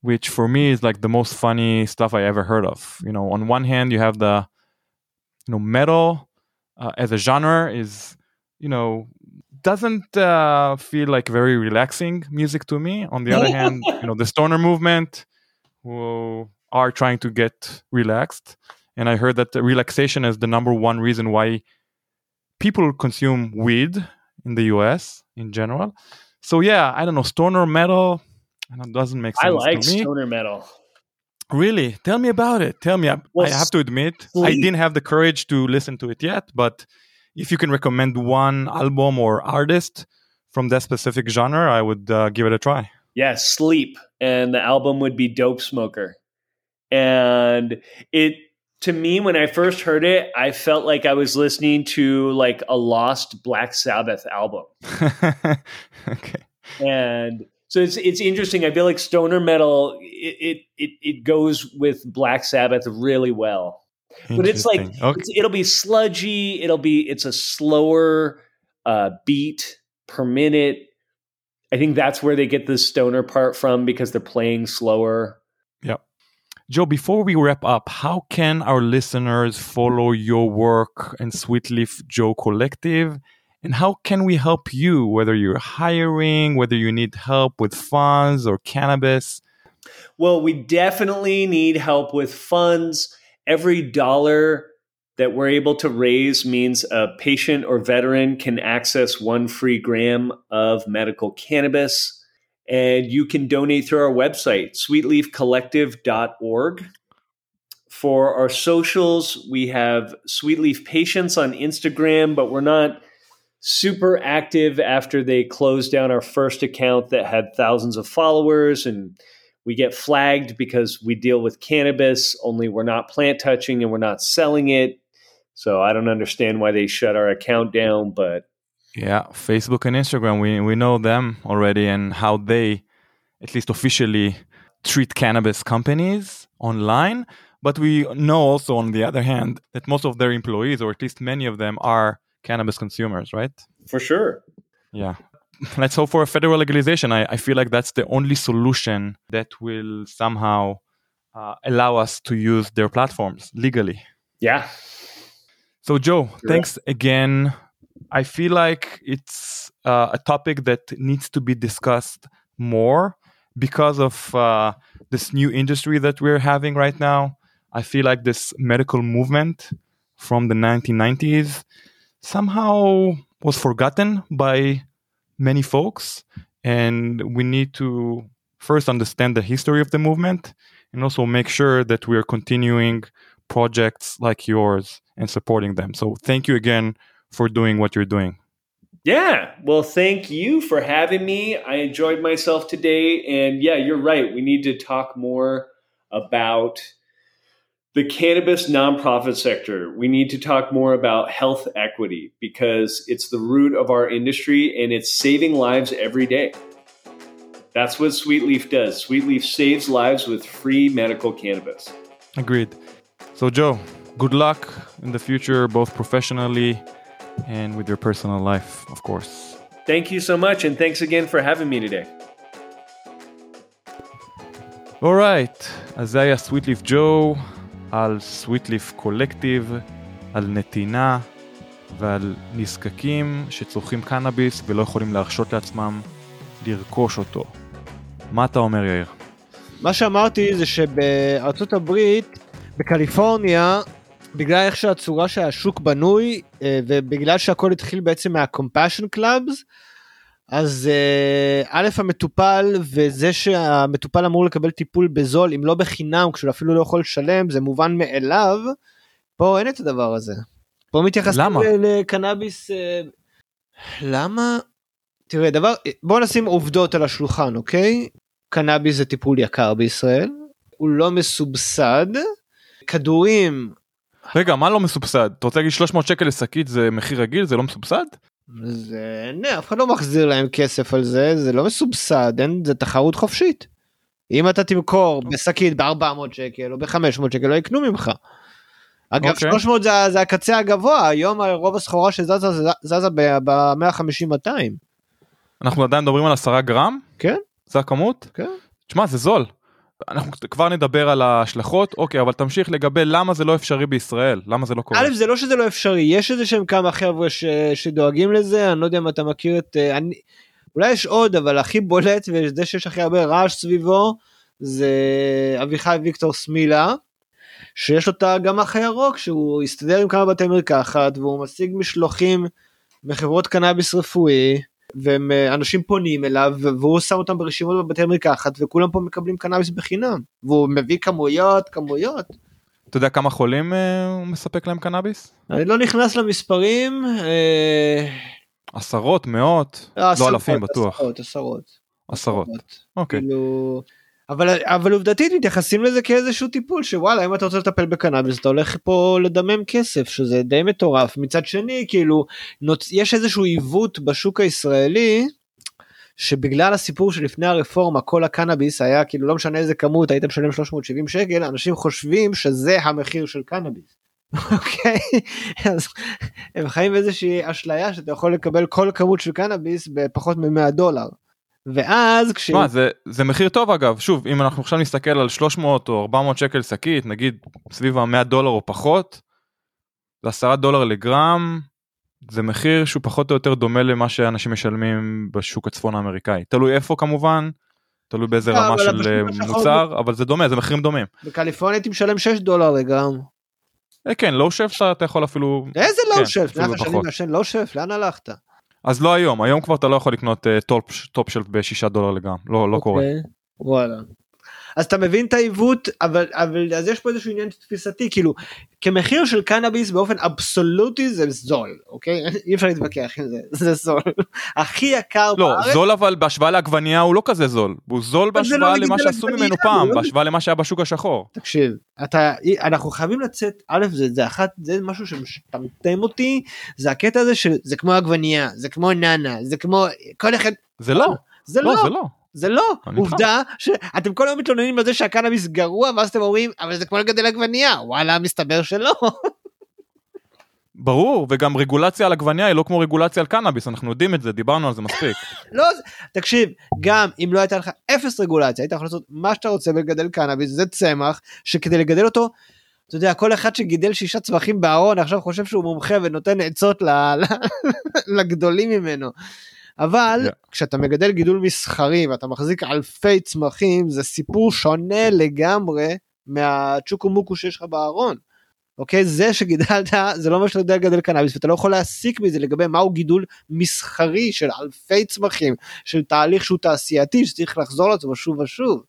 which for me is like the most funny stuff I ever heard of. You know, on one hand, you have the, you know, metal uh, as a genre is, you know, doesn't uh, feel like very relaxing music to me. On the other (laughs) hand, you know, the stoner movement who are trying to get relaxed. And I heard that relaxation is the number one reason why people consume weed in the US in general. So yeah, I don't know, stoner metal and it doesn't make sense. I like stoner metal. Really? Tell me about it. Tell me. Well, I have to admit, sleep. I didn't have the courage to listen to it yet, but if you can recommend one album or artist from that specific genre, I would uh, give it a try. Yeah, Sleep. And the album would be Dope Smoker. And it to me, when I first heard it, I felt like I was listening to like a lost Black Sabbath album. (laughs) okay. And so it's it's interesting. I feel like stoner metal it it it, it goes with Black Sabbath really well. But it's like okay. it's, it'll be sludgy. It'll be it's a slower uh, beat per minute. I think that's where they get the stoner part from because they're playing slower. Yeah. Joe, before we wrap up, how can our listeners follow your work and Sweetleaf Joe Collective? And how can we help you, whether you're hiring, whether you need help with funds or cannabis? Well, we definitely need help with funds. Every dollar that we're able to raise means a patient or veteran can access one free gram of medical cannabis. And you can donate through our website, sweetleafcollective.org. For our socials, we have Sweetleaf Patients on Instagram, but we're not super active after they closed down our first account that had thousands of followers and we get flagged because we deal with cannabis only we're not plant touching and we're not selling it so i don't understand why they shut our account down but yeah facebook and instagram we, we know them already and how they at least officially treat cannabis companies online but we know also on the other hand that most of their employees or at least many of them are cannabis consumers, right? For sure. Yeah. (laughs) Let's hope for a federal legalization. I, I feel like that's the only solution that will somehow uh, allow us to use their platforms legally. Yeah. So, Joe, thanks again. I feel like it's uh, a topic that needs to be discussed more because of uh, this new industry that we're having right now. I feel like this medical movement from the 1990s somehow was forgotten by many folks. And we need to first understand the history of the movement and also make sure that we are continuing projects like yours and supporting them. So thank you again for doing what you're doing. Yeah, well, thank you for having me. I enjoyed myself today. And yeah, you're right. We need to talk more about the cannabis nonprofit sector, we need to talk more about health equity because it's the root of our industry and it's saving lives every day. That's what Sweetleaf does. Sweetleaf saves lives with free medical cannabis. Agreed. So, Joe, good luck in the future, both professionally and with your personal life, of course. Thank you so much, and thanks again for having me today. All right, Isaiah Sweetleaf Joe. על סוויטליף קולקטיב, על נתינה ועל נזקקים שצורכים קנאביס ולא יכולים להרשות לעצמם לרכוש אותו. מה אתה אומר יאיר? מה שאמרתי זה שבארצות הברית, בקליפורניה, בגלל איך שהצורה שהשוק בנוי אה, ובגלל שהכל התחיל בעצם מה-compassion clubs, אז אה, א' המטופל וזה שהמטופל אמור לקבל טיפול בזול אם לא בחינם כשהוא אפילו לא יכול לשלם זה מובן מאליו. פה אין את הדבר הזה. פה מתייחסים לקנאביס. אה, למה? תראה דבר בוא נשים עובדות על השולחן אוקיי? קנאביס זה טיפול יקר בישראל הוא לא מסובסד כדורים. רגע מה לא מסובסד? אתה רוצה להגיד 300 שקל לשקית זה מחיר רגיל זה לא מסובסד? זה אף אחד לא מחזיר להם כסף על זה זה לא מסובסד אין זה תחרות חופשית. אם אתה תמכור בשקית ב-400 שקל או ב-500 שקל לא יקנו ממך. אגב okay. אוקיי. 300 זה, זה הקצה הגבוה היום רוב הסחורה שזזה זזה ב-150-200. אנחנו עדיין מדברים על 10 גרם? כן. זה הכמות? כן. תשמע זה זול. אנחנו כבר נדבר על ההשלכות אוקיי אבל תמשיך לגבי למה זה לא אפשרי בישראל למה זה לא קורה. א' זה לא שזה לא אפשרי יש איזה שהם כמה חבר'ה ש... שדואגים לזה אני לא יודע אם אתה מכיר את אה, אני אולי יש עוד אבל הכי בולט וזה שיש הכי הרבה רעש סביבו זה אביחי ויקטור סמילה. שיש לו את הגמח הירוק שהוא הסתדר עם כמה בתי מרקחת והוא משיג משלוחים מחברות קנאביס רפואי ואנשים פונים אליו והוא שם אותם ברשימות בבתי מרקחת וכולם פה מקבלים קנאביס בחינם והוא מביא כמויות כמויות. אתה יודע כמה חולים אה, הוא מספק להם קנאביס? אני לא נכנס למספרים. אה... עשרות מאות לא, לא אלפים בטוח. עשרות עשרות. עשרות. אוקיי. אבל, אבל עובדתית מתייחסים לזה כאיזשהו טיפול שוואלה אם אתה רוצה לטפל בקנאביס אתה הולך פה לדמם כסף שזה די מטורף מצד שני כאילו נוצ... יש איזשהו עיוות בשוק הישראלי שבגלל הסיפור שלפני הרפורמה כל הקנאביס היה כאילו לא משנה איזה כמות היית משלם 370 שקל אנשים חושבים שזה המחיר של קנאביס. (laughs) אוקיי אז הם חיים באיזושהי אשליה שאתה יכול לקבל כל כמות של קנאביס בפחות מ-100 דולר. ואז כש... תשמע, זה, זה מחיר טוב אגב, שוב, אם אנחנו עכשיו נסתכל על 300 או 400 שקל שקית, נגיד סביב ה-100 דולר או פחות, זה 10 דולר לגרם, זה מחיר שהוא פחות או יותר דומה למה שאנשים משלמים בשוק הצפון האמריקאי. תלוי איפה כמובן, תלוי באיזה לא, רמה של אה, מוצר, אבל זה דומה, זה מחירים דומים. בקליפורניה הייתי משלם 6 דולר לגרם. אה, כן, לואו שף אתה יכול אפילו... איזה כן, שף? מעשן לא שף? לאן הלכת? אז לא היום, היום כבר אתה לא יכול לקנות אה, טופ, שלט בשישה דולר לגרם, לא, לא קורה. אוקיי, וואלה. אז אתה מבין את העיוות אבל אבל אז יש פה איזשהו עניין תפיסתי כאילו כמחיר של קנאביס באופן אבסולוטי זה זול אוקיי? (laughs) אי אפשר להתווכח עם זה זה זול. (laughs) הכי יקר לא, בארץ זול אבל בהשוואה לעגבנייה הוא לא כזה זול, הוא זול לא בהשוואה נגיד למה שעשו ממנו פעם, לא- בהשוואה למה שהיה בשוק השחור. תקשיב אתה אנחנו חייבים לצאת א' זה זה אחת זה משהו שמשתמטם אותי זה הקטע הזה שזה כמו עגבנייה זה כמו נאנה זה כמו כל אחד זה לא, זה לא, לא זה לא. זה לא איתך. עובדה שאתם כל היום מתלוננים על זה שהקנאביס גרוע ואז אתם אומרים אבל זה כמו לגדל עגבנייה וואלה מסתבר שלא ברור, וגם רגולציה על עגבנייה היא לא כמו רגולציה על קנאביס, אנחנו יודעים את זה, דיברנו על זה מספיק. (laughs) לא תקשיב גם אם לא הייתה לך אפס רגולציה היית יכול לעשות מה שאתה רוצה ולגדל קנאביס זה צמח שכדי לגדל אותו. אתה יודע כל אחד שגידל שישה צמחים בארון עכשיו חושב שהוא מומחה ונותן עצות (laughs) לגדולים ממנו. אבל Yeah. כשאתה מגדל גידול מסחרי ואתה מחזיק אלפי צמחים זה סיפור שונה לגמרי מהצ'וקו מוקו שיש לך בארון. אוקיי זה שגידלת זה לא אומר שאתה יודע לגדל קנאביס ואתה לא יכול להסיק מזה לגבי מהו גידול מסחרי של אלפי צמחים של תהליך שהוא תעשייתי שצריך לחזור לעצמו שוב ושוב.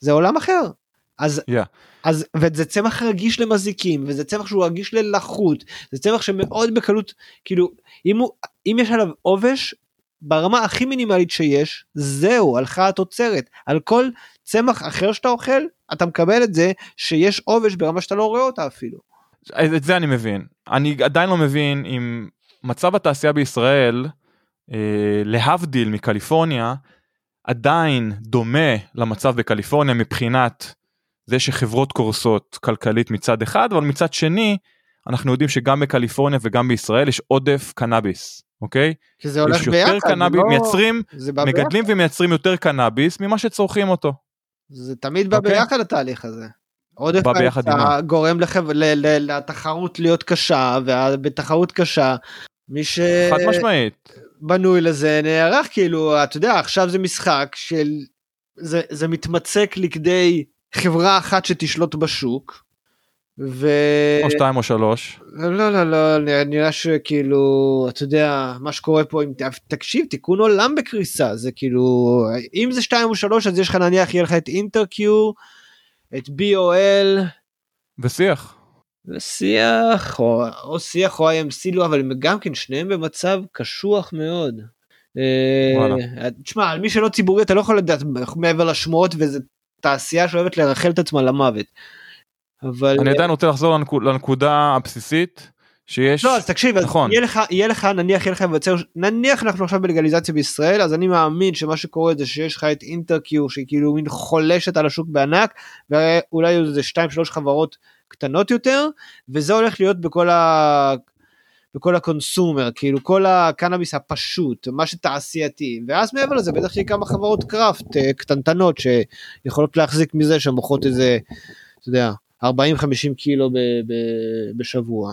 זה עולם אחר. אז Yeah. אז וזה צמח רגיש למזיקים וזה צמח שהוא רגיש ללחות זה צמח שמאוד בקלות כאילו אם הוא אם יש עליו עובש ברמה הכי מינימלית שיש זהו הלכה התוצרת על כל צמח אחר שאתה אוכל אתה מקבל את זה שיש עובש ברמה שאתה לא רואה אותה אפילו. את זה אני מבין. אני עדיין לא מבין אם מצב התעשייה בישראל, אה, להבדיל מקליפורניה, עדיין דומה למצב בקליפורניה מבחינת זה שחברות קורסות כלכלית מצד אחד, אבל מצד שני, אנחנו יודעים שגם בקליפורניה וגם בישראל יש עודף קנאביס, אוקיי? כי זה הולך יש ביחד. קנאביס, לא- מייצרים, בא ביחד. מגדלים ומייצרים יותר קנאביס ממה שצורכים אותו. זה תמיד בא אוקיי. ביחד התהליך הזה. עודף ההיצע? גורם לחב... ל... ל... לתחרות להיות קשה ובתחרות קשה מי חד משמעית. שבנוי לזה נערך כאילו אתה יודע עכשיו זה משחק של זה, זה מתמצק לכדי חברה אחת שתשלוט בשוק. ו... או שתיים או שלוש. לא לא לא נראה- שכאילו אתה יודע מה שקורה פה עם תקשיב תיקון עולם בקריסה זה כאילו אם זה 2 או 3 אז יש לך נניח יהיה לך את אינטרקיו את BOL ושיח. שיח או, או שיח או IMC לא אבל הם גם כן שניהם במצב קשוח מאוד. אה, וואלה. תשמע על מי שלא ציבורי אתה לא יכול לדעת מעבר לשמועות וזה תעשייה שאוהבת לרחל את עצמה למוות. אבל אני עדיין רוצה לחזור לנקוד- לנקודה הבסיסית שיש לא אז תקשיב אז נכון. יהיה לך יהיה לך נניח יהיה לך מבצר נניח אנחנו עכשיו בלגליזציה בישראל אז אני מאמין שמה שקורה זה שיש לך את אינטרקיו שהיא כאילו מין חולשת על השוק בענק ואולי איזה 2-3 חברות קטנות יותר וזה הולך להיות בכל ה... בכל הקונסומר כאילו כל הקנאביס הפשוט מה שתעשייתי ואז מעבר לזה בטח שיהיה כמה חברות קראפט אה, קטנטנות שיכולות להחזיק מזה שמוכרות איזה אתה יודע 40-50 קילו ב- ב- בשבוע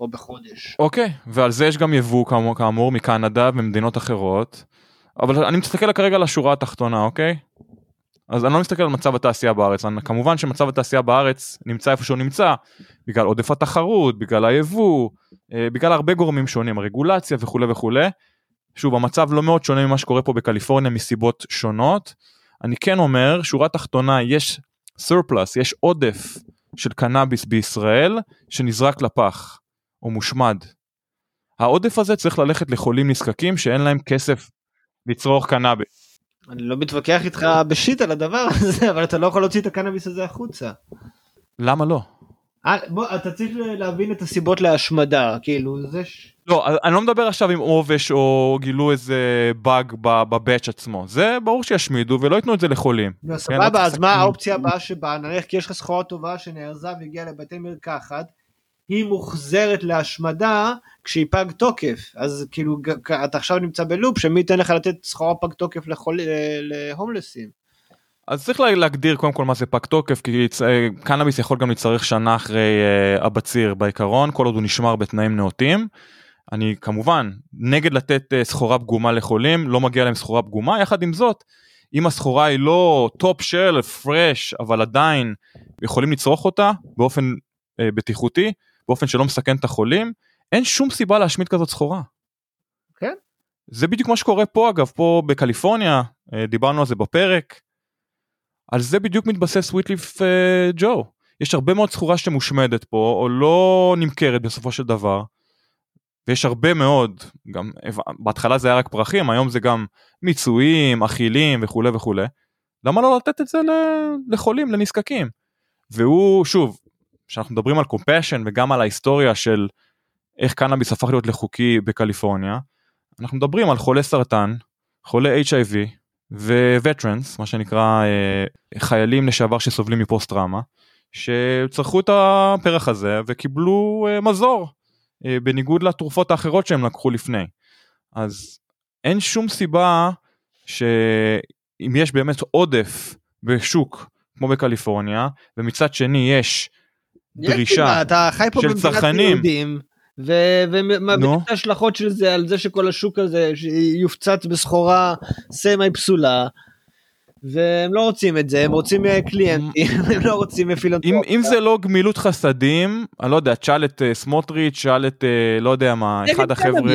או בחודש. אוקיי ועל זה יש גם יבוא כאמור, כאמור מקנדה וממדינות אחרות אבל אני מסתכל כרגע על השורה התחתונה אוקיי. אז אני לא מסתכל על מצב התעשייה בארץ אני, כמובן שמצב התעשייה בארץ נמצא איפה שהוא נמצא בגלל עודף התחרות בגלל היבוא אה, בגלל הרבה גורמים שונים הרגולציה וכולי וכולי. שוב המצב לא מאוד שונה ממה שקורה פה בקליפורניה מסיבות שונות. אני כן אומר שורה תחתונה יש surplus יש עודף של קנאביס בישראל שנזרק לפח. או מושמד. העודף הזה צריך ללכת לחולים נזקקים שאין להם כסף לצרוך קנאביס. אני לא מתווכח איתך בשיט על הדבר הזה, אבל אתה לא יכול להוציא את הקנאביס הזה החוצה. למה לא? אה, בוא, אתה צריך להבין את הסיבות להשמדה, כאילו, זה ש... לא, אני לא מדבר עכשיו עם עובש או גילו איזה באג בבאץ' עצמו. זה ברור שישמידו ולא ייתנו את זה לחולים. לא, כן, סבבה, לא אז מה האופציה הבאה שבאה? נניח כי יש לך סחורה טובה שנארזה והגיעה לבתי מרקחת, היא מוחזרת להשמדה כשהיא פג תוקף. אז כאילו, אתה עכשיו נמצא בלופ, שמי ייתן לך לתת סחורה פג תוקף ל- להומלסים? אז צריך לה- להגדיר קודם כל מה זה פג תוקף כי אה, קנאביס יכול גם להצטרך שנה אחרי אה, הבציר בעיקרון כל עוד הוא נשמר בתנאים נאותים. אני כמובן נגד לתת אה, סחורה פגומה לחולים לא מגיע להם סחורה פגומה יחד עם זאת אם הסחורה היא לא טופ של פרש אבל עדיין יכולים לצרוך אותה באופן אה, בטיחותי באופן שלא מסכן את החולים אין שום סיבה להשמיד כזאת סחורה. כן. זה בדיוק מה שקורה פה אגב פה בקליפורניה אה, דיברנו על זה בפרק. על זה בדיוק מתבסס סוויטליף ג'ו. יש הרבה מאוד סחורה שמושמדת פה או לא נמכרת בסופו של דבר. ויש הרבה מאוד, גם בהתחלה זה היה רק פרחים, היום זה גם מיצויים, אכילים וכולי וכולי. למה לא לתת את זה לחולים, לנזקקים? והוא, שוב, כשאנחנו מדברים על קומפשן וגם על ההיסטוריה של איך קנאביס הפך להיות לחוקי בקליפורניה, אנחנו מדברים על חולי סרטן, חולי HIV ווטרנס, מה שנקרא אה, חיילים לשעבר שסובלים מפוסט טראומה, שצרכו את הפרח הזה וקיבלו אה, מזור, אה, בניגוד לתרופות האחרות שהם לקחו לפני. אז אין שום סיבה שאם יש באמת עודף בשוק כמו בקליפורניה, ומצד שני יש יש דרישה סיבה, אתה חי פה של צרכנים. יהודים, ו- ומבין נו. את ההשלכות של זה על זה שכל השוק הזה יופצץ בסחורה סמי פסולה. והם לא רוצים את זה, הם רוצים אה, קליינטים, (laughs) הם לא רוצים אם, פילנטרופיה. אם זה לא גמילות חסדים, אני לא יודע, תשאל את אה, סמוטריץ', תשאל את, אה, לא יודע מה, אחד החבר'ה.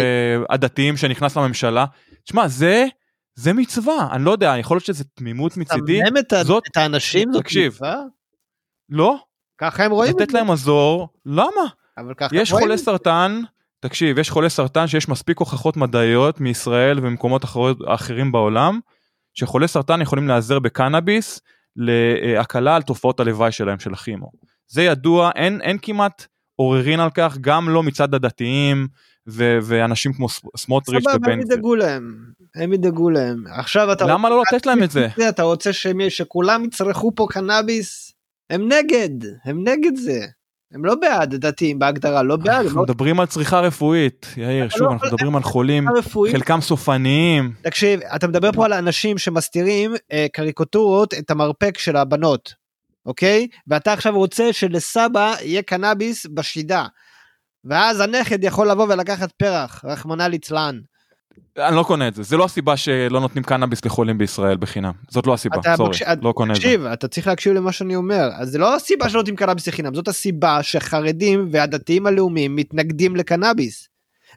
הדתיים שנכנס לממשלה. תשמע, זה, זה מצווה, אני לא יודע, יכול להיות שזה תמימות מצידי, זאת- את האנשים, זאת תקשיב. מצווה? לא, ככה הם רואים את לתת זה, להם מזור, למה? אבל ככה הם יש חולי את זה. סרטן, תקשיב, יש חולי סרטן שיש מספיק הוכחות מדעיות מישראל וממקומות אחרות- אחרים בעולם, שחולי סרטן יכולים להיעזר בקנאביס להקלה על תופעות הלוואי שלהם של הכימו. זה ידוע, אין, אין כמעט עוררין על כך, גם לא מצד הדתיים ו- ואנשים כמו סמוטריץ' סבבה, ובן הם גביר. ידאגו להם, הם ידאגו להם. עכשיו אתה למה לא לתת להם את זה? אתה רוצה שכולם יצרכו פה קנאביס? הם נגד, הם נגד זה. הם לא בעד דתיים בהגדרה, לא בעד, אנחנו לא מדברים על צריכה רפואית, יאיר, שוב, לא- אנחנו מדברים על חולים. חלקם סופניים. תקשיב, אתה מדבר פה על אנשים שמסתירים אה, קריקטורות את המרפק של הבנות, אוקיי? ואתה עכשיו רוצה שלסבא יהיה קנאביס בשידה. ואז הנכד יכול לבוא ולקחת פרח, רחמנא ליצלן. אני לא קונה את זה, זה לא הסיבה שלא נותנים קנאביס לחולים בישראל בחינם, זאת לא הסיבה, סורי, מקש- לא קונה את זה. תקשיב, אתה צריך להקשיב למה שאני אומר. אז זה לא הסיבה שלא נותנים קנאביס לחינם, זאת הסיבה שחרדים והדתיים הלאומיים מתנגדים לקנאביס.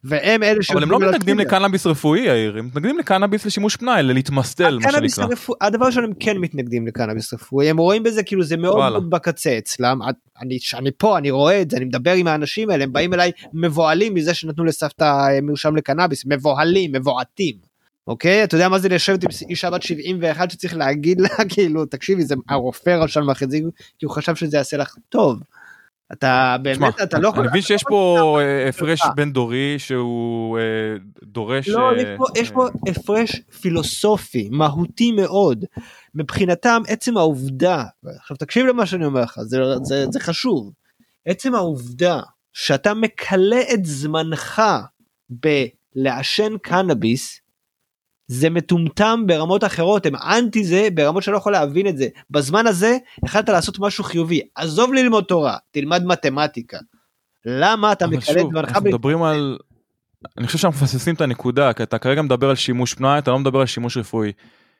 והם אלה אבל הם לא מתנגדים. לקנאביס רפואי יאיר, הם מתנגדים לקנאביס לשימוש פנאי, ללהתמסטל מה שנקרא. הרפואי, הדבר ראשון הם כן מתנגדים לקנאביס רפואי, הם רואים בזה כאילו זה מאוד וואלה. בקצה אצלם, אני, אני פה, אני רואה את זה, אני מדבר עם האנשים האלה, הם באים אליי מבוהלים מזה שנתנו לסבתא אה, מרשם לקנאביס, מבוהלים, מבועתים. אוקיי? אתה יודע מה זה לשבת עם אישה בת 71 שצריך להגיד לה (laughs) כאילו תקשיבי זה הרופא רשם לך את זה כי הוא חשב שזה יעשה לך טוב. אתה באמת אתה לא יכול אני מבין שיש פה אה, הפרש. בין דורי שהוא אה, דורש... לא, אה, יש פה, יש פה הפרש פילוסופי, מהותי מאוד. מבחינתם, עצם העובדה, עכשיו תקשיב למה שאני אומר לך, זה, זה, זה חשוב. עצם העובדה שאתה מכלה את זמנך בלעשן קנאביס, זה מטומטם ברמות אחרות, הם אנטי זה ברמות שלא יכול להבין את זה. בזמן הזה החלטת לעשות משהו חיובי, עזוב ללמוד תורה, תלמד מתמטיקה. למה אתה שוב, זמנך אנחנו. מדברים על... אני חושב שאנחנו מפספסים את הנקודה, כי אתה כרגע מדבר על שימוש פנאי, אתה לא מדבר על שימוש רפואי.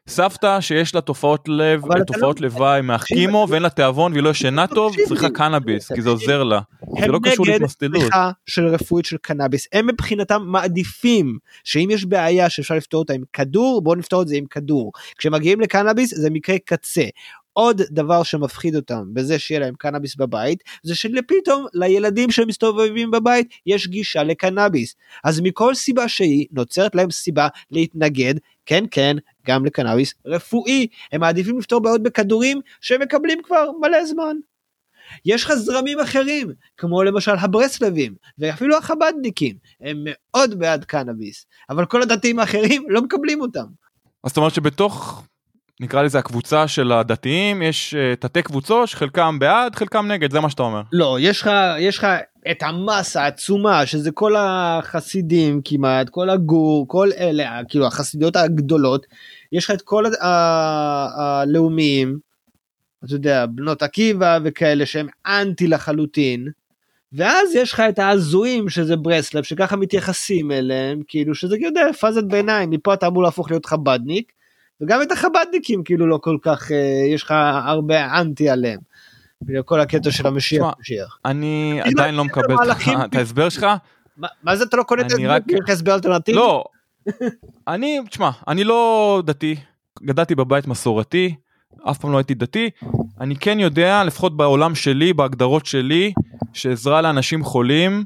סבתא שיש לה תופעות לב, אתה תופעות לא- לוואי מהכימו ואין לה תיאבון והיא לא ישנה טוב, תקשיב צריכה. קנאביס, כי זה. עוזר לה. זה הם לא קשור נגד להתמסטלות. צריכה של רפואית של קנאביס הם מבחינתם מעדיפים שאם יש בעיה שאפשר לפתור אותה עם כדור בואו נפתור את זה עם כדור כשמגיעים לקנאביס זה מקרה קצה. עוד דבר שמפחיד אותם בזה שיהיה להם קנאביס בבית זה שפתאום לילדים שמסתובבים בבית יש גישה לקנאביס אז מכל סיבה שהיא נוצרת להם סיבה להתנגד כן כן גם לקנאביס רפואי. הם מעדיפים לפתור בעיות בכדורים שהם מקבלים כבר מלא זמן. יש לך זרמים אחרים, כמו למשל הברסלבים, ואפילו החבדניקים, הם מאוד בעד קנאביס, אבל כל הדתיים האחרים לא מקבלים אותם. אז זאת אומרת שבתוך, נקרא לזה הקבוצה של הדתיים, יש uh, תתי קבוצות שחלקם בעד, חלקם נגד, זה מה שאתה אומר. לא, יש לך, יש לך את המסה העצומה, שזה כל החסידים כמעט, כל הגור, כל אלה, כאילו החסידיות הגדולות, יש לך את כל הלאומיים, אתה יודע, בנות עקיבא וכאלה שהם אנטי לחלוטין. ואז יש לך את ההזויים שזה ברסלב שככה מתייחסים אליהם כאילו שזה יודע פאזת ביניים מפה אתה אמור להפוך להיות חבדניק וגם את החבדניקים כאילו לא כל כך אה, יש לך הרבה אנטי עליהם. כל הקטע של המשיח. אני עדיין לא מקבל את ההסבר שלך. מה זה אתה לא קונה את ההסבר? יש לך הסבר אלטרנטיבי? לא. (laughs) אני, תשמע, אני לא דתי, גדלתי בבית מסורתי. אף פעם לא הייתי דתי, אני כן יודע, לפחות בעולם שלי, בהגדרות שלי, שעזרה לאנשים חולים,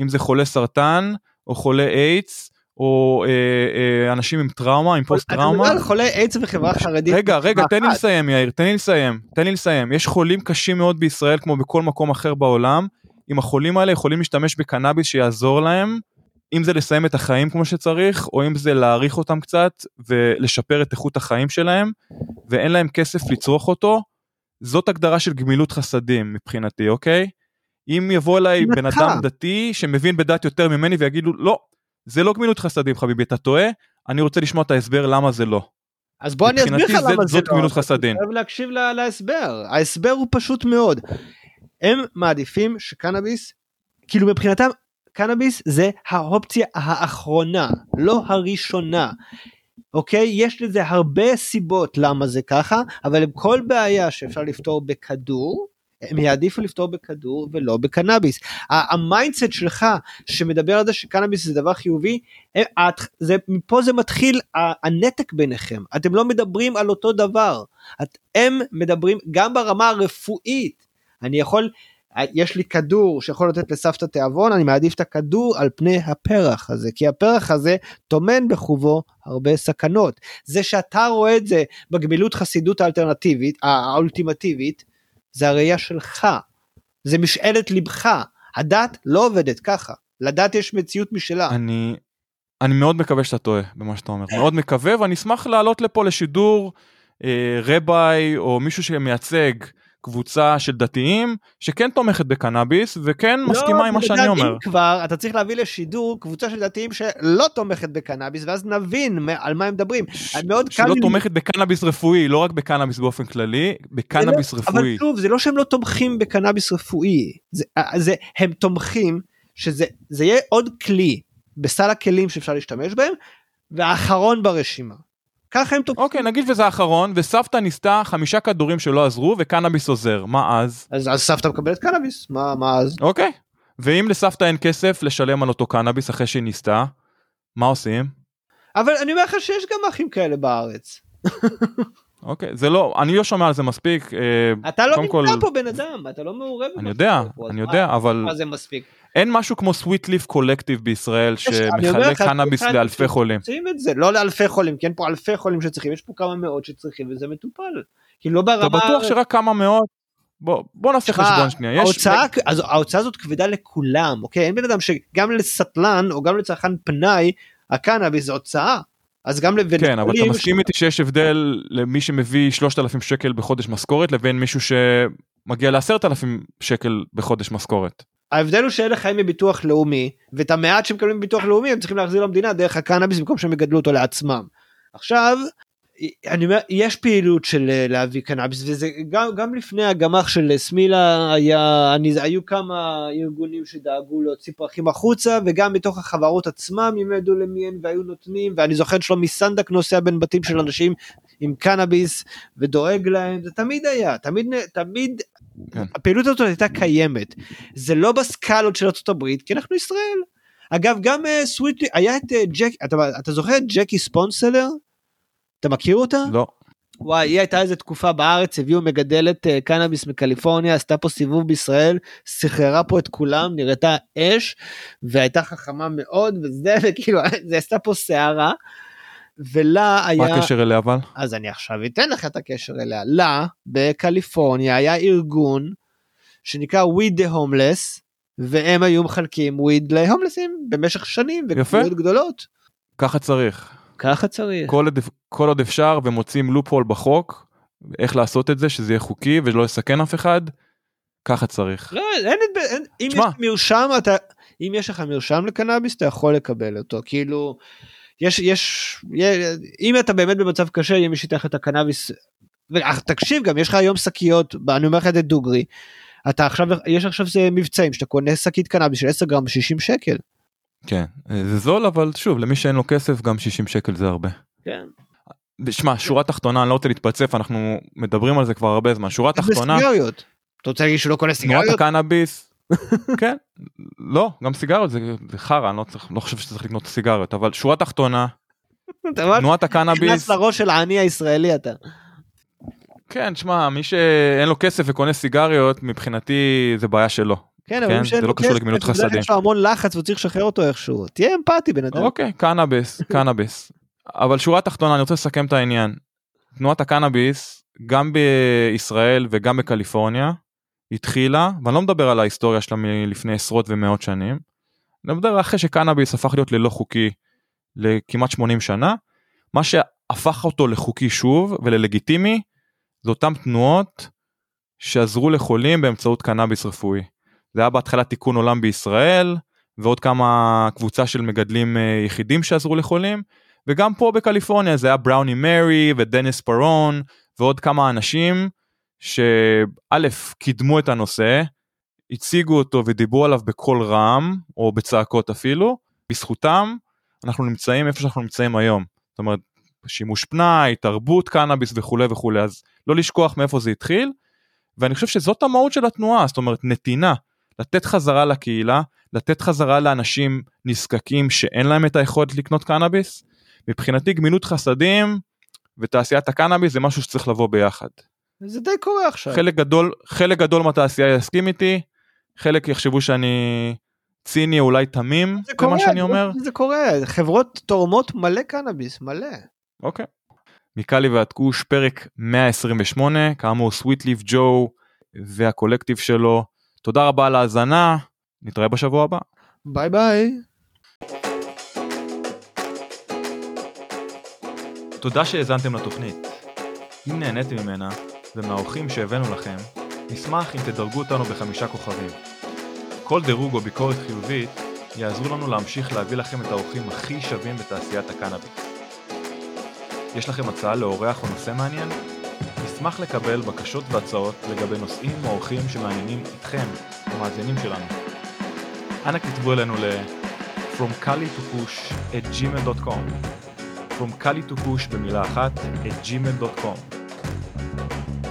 אם זה חולי סרטן, או חולי איידס, או אה, אה, אנשים עם טראומה, עם פוסט טראומה. אתה מדבר על חולי איידס וחברה חרדית. רגע, רגע, תן לי לסיים יאיר, תן לי לסיים, תן לי לסיים. יש חולים קשים מאוד בישראל, כמו בכל מקום אחר בעולם. אם החולים האלה יכולים להשתמש בקנאביס שיעזור להם, אם זה לסיים את החיים כמו שצריך, או אם זה להעריך אותם קצת ולשפר את איכות החיים שלהם, ואין להם כסף לצרוך אותו, זאת הגדרה של גמילות חסדים מבחינתי, אוקיי? אם יבוא אליי בן אדם דתי שמבין בדת יותר ממני ויגידו, לא, זה לא גמילות חסדים חביבי, אתה טועה, אני רוצה לשמוע את ההסבר למה זה לא. אז בוא אני אסביר לך למה זה לא. זאת גמילות חסדים. אני חייב להקשיב להסבר, ההסבר הוא פשוט מאוד. הם מעדיפים שקנאביס, כאילו מבחינתם קנאביס זה האופציה האחרונה, לא הראשונה. אוקיי? יש לזה הרבה סיבות למה זה ככה, אבל כל בעיה שאפשר לפתור בכדור, הם יעדיפו לפתור בכדור ולא בקנאביס. המיינדסט שלך שמדבר על זה שקנאביס זה דבר חיובי, אה, זה, מפה זה מתחיל הנתק ביניכם. אתם לא מדברים על אותו דבר. הם מדברים גם ברמה הרפואית. אני יכול יש לי כדור שיכול לתת לסבתא תיאבון, אני מעדיף את הכדור על פני הפרח הזה, כי הפרח הזה טומן בחובו הרבה סכנות. זה שאתה רואה את זה בגמילות חסידות האלטרנטיבית, האולטימטיבית, זה הראייה שלך, זה משאלת לבך, הדת לא עובדת ככה, לדת יש מציאות משלה. אני, אני מאוד מקווה שאתה טועה במה שאתה אומר, מאוד מקווה ואני אשמח לעלות לפה לשידור אה, רביי או מישהו שמייצג. קבוצה של דתיים שכן תומכת בקנאביס וכן לא, מסכימה עם מה שאני אומר. אם כבר אתה צריך להביא לשידור קבוצה של דתיים שלא תומכת בקנאביס ואז נבין על מה הם מדברים. ש... מאוד שלא לי... תומכת בקנאביס רפואי לא רק בקנאביס באופן כללי בקנאביס לא, רפואי. אבל שוב זה לא שהם לא תומכים בקנאביס רפואי זה, זה הם תומכים שזה זה יהיה עוד כלי בסל הכלים שאפשר להשתמש בהם והאחרון ברשימה. ככה הם תופסים. אוקיי, נגיד וזה האחרון, וסבתא ניסתה חמישה כדורים שלא עזרו, וקנאביס עוזר, מה אז? אז, אז סבתא מקבלת קנאביס, מה, מה אז? אוקיי, ואם לסבתא אין כסף לשלם על אותו קנאביס אחרי שהיא ניסתה, מה עושים? אבל אני אומר לך שיש גם אחים כאלה בארץ. (laughs) אוקיי, זה לא, אני לא שומע על זה מספיק. אה, אתה לא נמצא כל... פה בן אדם, אתה לא מעורב. אני יודע, אני יודע, אבל... מה זה מספיק? אין משהו כמו סוויט ליף קולקטיב בישראל שמחלק קנאביס לאלפי חולים. את זה, לא לאלפי חולים, כי אין פה אלפי חולים שצריכים, יש פה כמה מאות שצריכים וזה מטופל. כי לא ברמה... אתה בטוח שרק כמה מאות? בוא, בוא נעשה חשבון שנייה. ההוצאה, יש... אז ההוצאה הזאת כבדה לכולם, אוקיי? אין בן אדם שגם לסטלן או גם לצרכן פנאי, הקנאביס זה הוצאה. אז גם לבן... כן, אבל אתה מסכים איתי שיש הבדל למי שמביא 3,000 שקל בחודש משכורת לבין מישהו שמגיע ל-10,000 שקל בחודש משכורת. ההבדל הוא שאלה חיים מביטוח לאומי ואת המעט שמקבלים מביטוח לאומי הם צריכים להחזיר למדינה דרך הקנאביס במקום שהם יגדלו אותו לעצמם. עכשיו אני אומר יש פעילות של אה, להביא קנאביס וזה גם גם לפני הגמח של סמילה היה אני היו כמה ארגונים שדאגו להוציא פרחים החוצה וגם מתוך החברות עצמם הם ידעו למי הם והיו נותנים ואני זוכר שלומי סנדק נוסע בין בתים של אנשים עם קנאביס ודואג להם זה תמיד היה תמיד תמיד כן. הפעילות הזאת הייתה קיימת זה לא בסקלות של ארצות הברית כי אנחנו ישראל. אגב גם uh, אה, סוויטלי היה את uh, ג'ק אתה, אתה זוכר את ג'קי ספונסלר? אתה מכיר אותה? לא. וואי היא הייתה איזה תקופה בארץ הביאו מגדלת uh, קנאביס מקליפורניה עשתה פה סיבוב בישראל סחררה פה את כולם נראתה אש והייתה חכמה מאוד וזה (laughs) וכאילו זה עשתה פה סערה. ולה היה... מה הקשר אליה אבל? אז אני עכשיו אתן לך את הקשר אליה. לה, בקליפורניה, היה ארגון שנקרא We the Homeless, והם היו מחלקים וויד להומלסים במשך שנים. וכמויות גדולות. ככה צריך. ככה צריך. כל עוד, כל עוד אפשר ומוצאים לופול בחוק, איך לעשות את זה, שזה יהיה חוקי ולא יסכן אף אחד, ככה צריך. לא, אין, אין, אין, אם. יש מרשם, אתה, אם יש לך מרשם לקנאביס, אתה יכול לקבל אותו. כאילו, יש, יש, יש אם אתה באמת במצב קשה, יהיה מי שייתן לך את הקנאביס. תקשיב, גם יש לך היום שקיות, אני אומר לך את זה דוגרי. אתה עכשיו, יש עכשיו זה מבצעים שאתה קונה שקית קנאביס של 10 גרם ב-60 שקל. כן, זה זול אבל שוב למי שאין לו כסף גם 60 שקל זה הרבה. כן. שמע שורה תחתונה אני לא רוצה להתפצף אנחנו מדברים על זה כבר הרבה זמן שורה תחתונה בסיגריות. אתה רוצה להגיד שהוא לא קונה תנועת סיגריות? הקנאביס (laughs) כן לא גם סיגריות זה, זה חרא אני לא, צריך, לא חושב שצריך לקנות סיגריות אבל שורה תחתונה (laughs) תנועת נכנס הקנאביס לראש של העני הישראלי אתה. כן שמע מי שאין לו כסף וקונה סיגריות מבחינתי זה בעיה שלו כן, אבל כן, זה לא קשור לגמילות חסדים. יש לו המון לחץ והוא צריך לשחרר אותו איכשהו. תהיה אמפתי בן אדם. אוקיי קנאביס (laughs) קנאביס אבל שורה תחתונה אני רוצה לסכם את העניין תנועת הקנאביס גם בישראל וגם בקליפורניה התחילה ואני לא מדבר על ההיסטוריה שלה מלפני עשרות ומאות שנים. אני מדבר אחרי שקנאביס הפך להיות ללא חוקי לכמעט 80 שנה מה שהפך אותו לחוקי שוב וללגיטימי זה אותם תנועות שעזרו לחולים באמצעות קנאביס רפואי. זה היה בהתחלה תיקון עולם בישראל ועוד כמה קבוצה של מגדלים אה, יחידים שעזרו לחולים וגם פה בקליפורניה זה היה בראוני מרי ודניס פרון ועוד כמה אנשים שא' קידמו את הנושא הציגו אותו ודיברו עליו בקול רם או בצעקות אפילו בזכותם אנחנו נמצאים איפה שאנחנו נמצאים היום זאת אומרת שימוש פנאי תרבות קנאביס וכולי וכולי אז לא לשכוח מאיפה זה התחיל ואני חושב שזאת המהות של התנועה זאת אומרת נתינה לתת חזרה לקהילה לתת חזרה לאנשים נזקקים שאין להם את היכולת לקנות קנאביס מבחינתי גמילות חסדים ותעשיית הקנאביס זה משהו שצריך לבוא ביחד. זה די קורה עכשיו. חלק גדול חלק גדול מהתעשייה יסכים איתי חלק יחשבו שאני ציני אולי תמים זה קורה, שאני אומר זה קורה. חברות תורמות מלא קנאביס, מלא. אוקיי. מקאלי ועד כוש פרק 128 כאמור סוויט ליף ג'ו והקולקטיב שלו תודה רבה על ההאזנה נתראה בשבוע הבא. ביי ביי. תודה שהאזנתם לתוכנית. אם נהניתם ממנה ומהאורחים שהבאנו לכם, נשמח אם תדרגו אותנו בחמישה כוכבים. כל דירוג או ביקורת חיובית יעזרו לנו להמשיך להביא לכם את האורחים הכי שווים בתעשיית הקנאביס. יש לכם הצעה לאורח או נושא מעניין? נשמח לקבל בקשות והצעות לגבי נושאים או אורחים שמעניינים אתכם, המאזינים שלנו. אנא כתבו אלינו ל- From Kali to Push at gmail.com From Kali to Push במילה אחת at gmail.com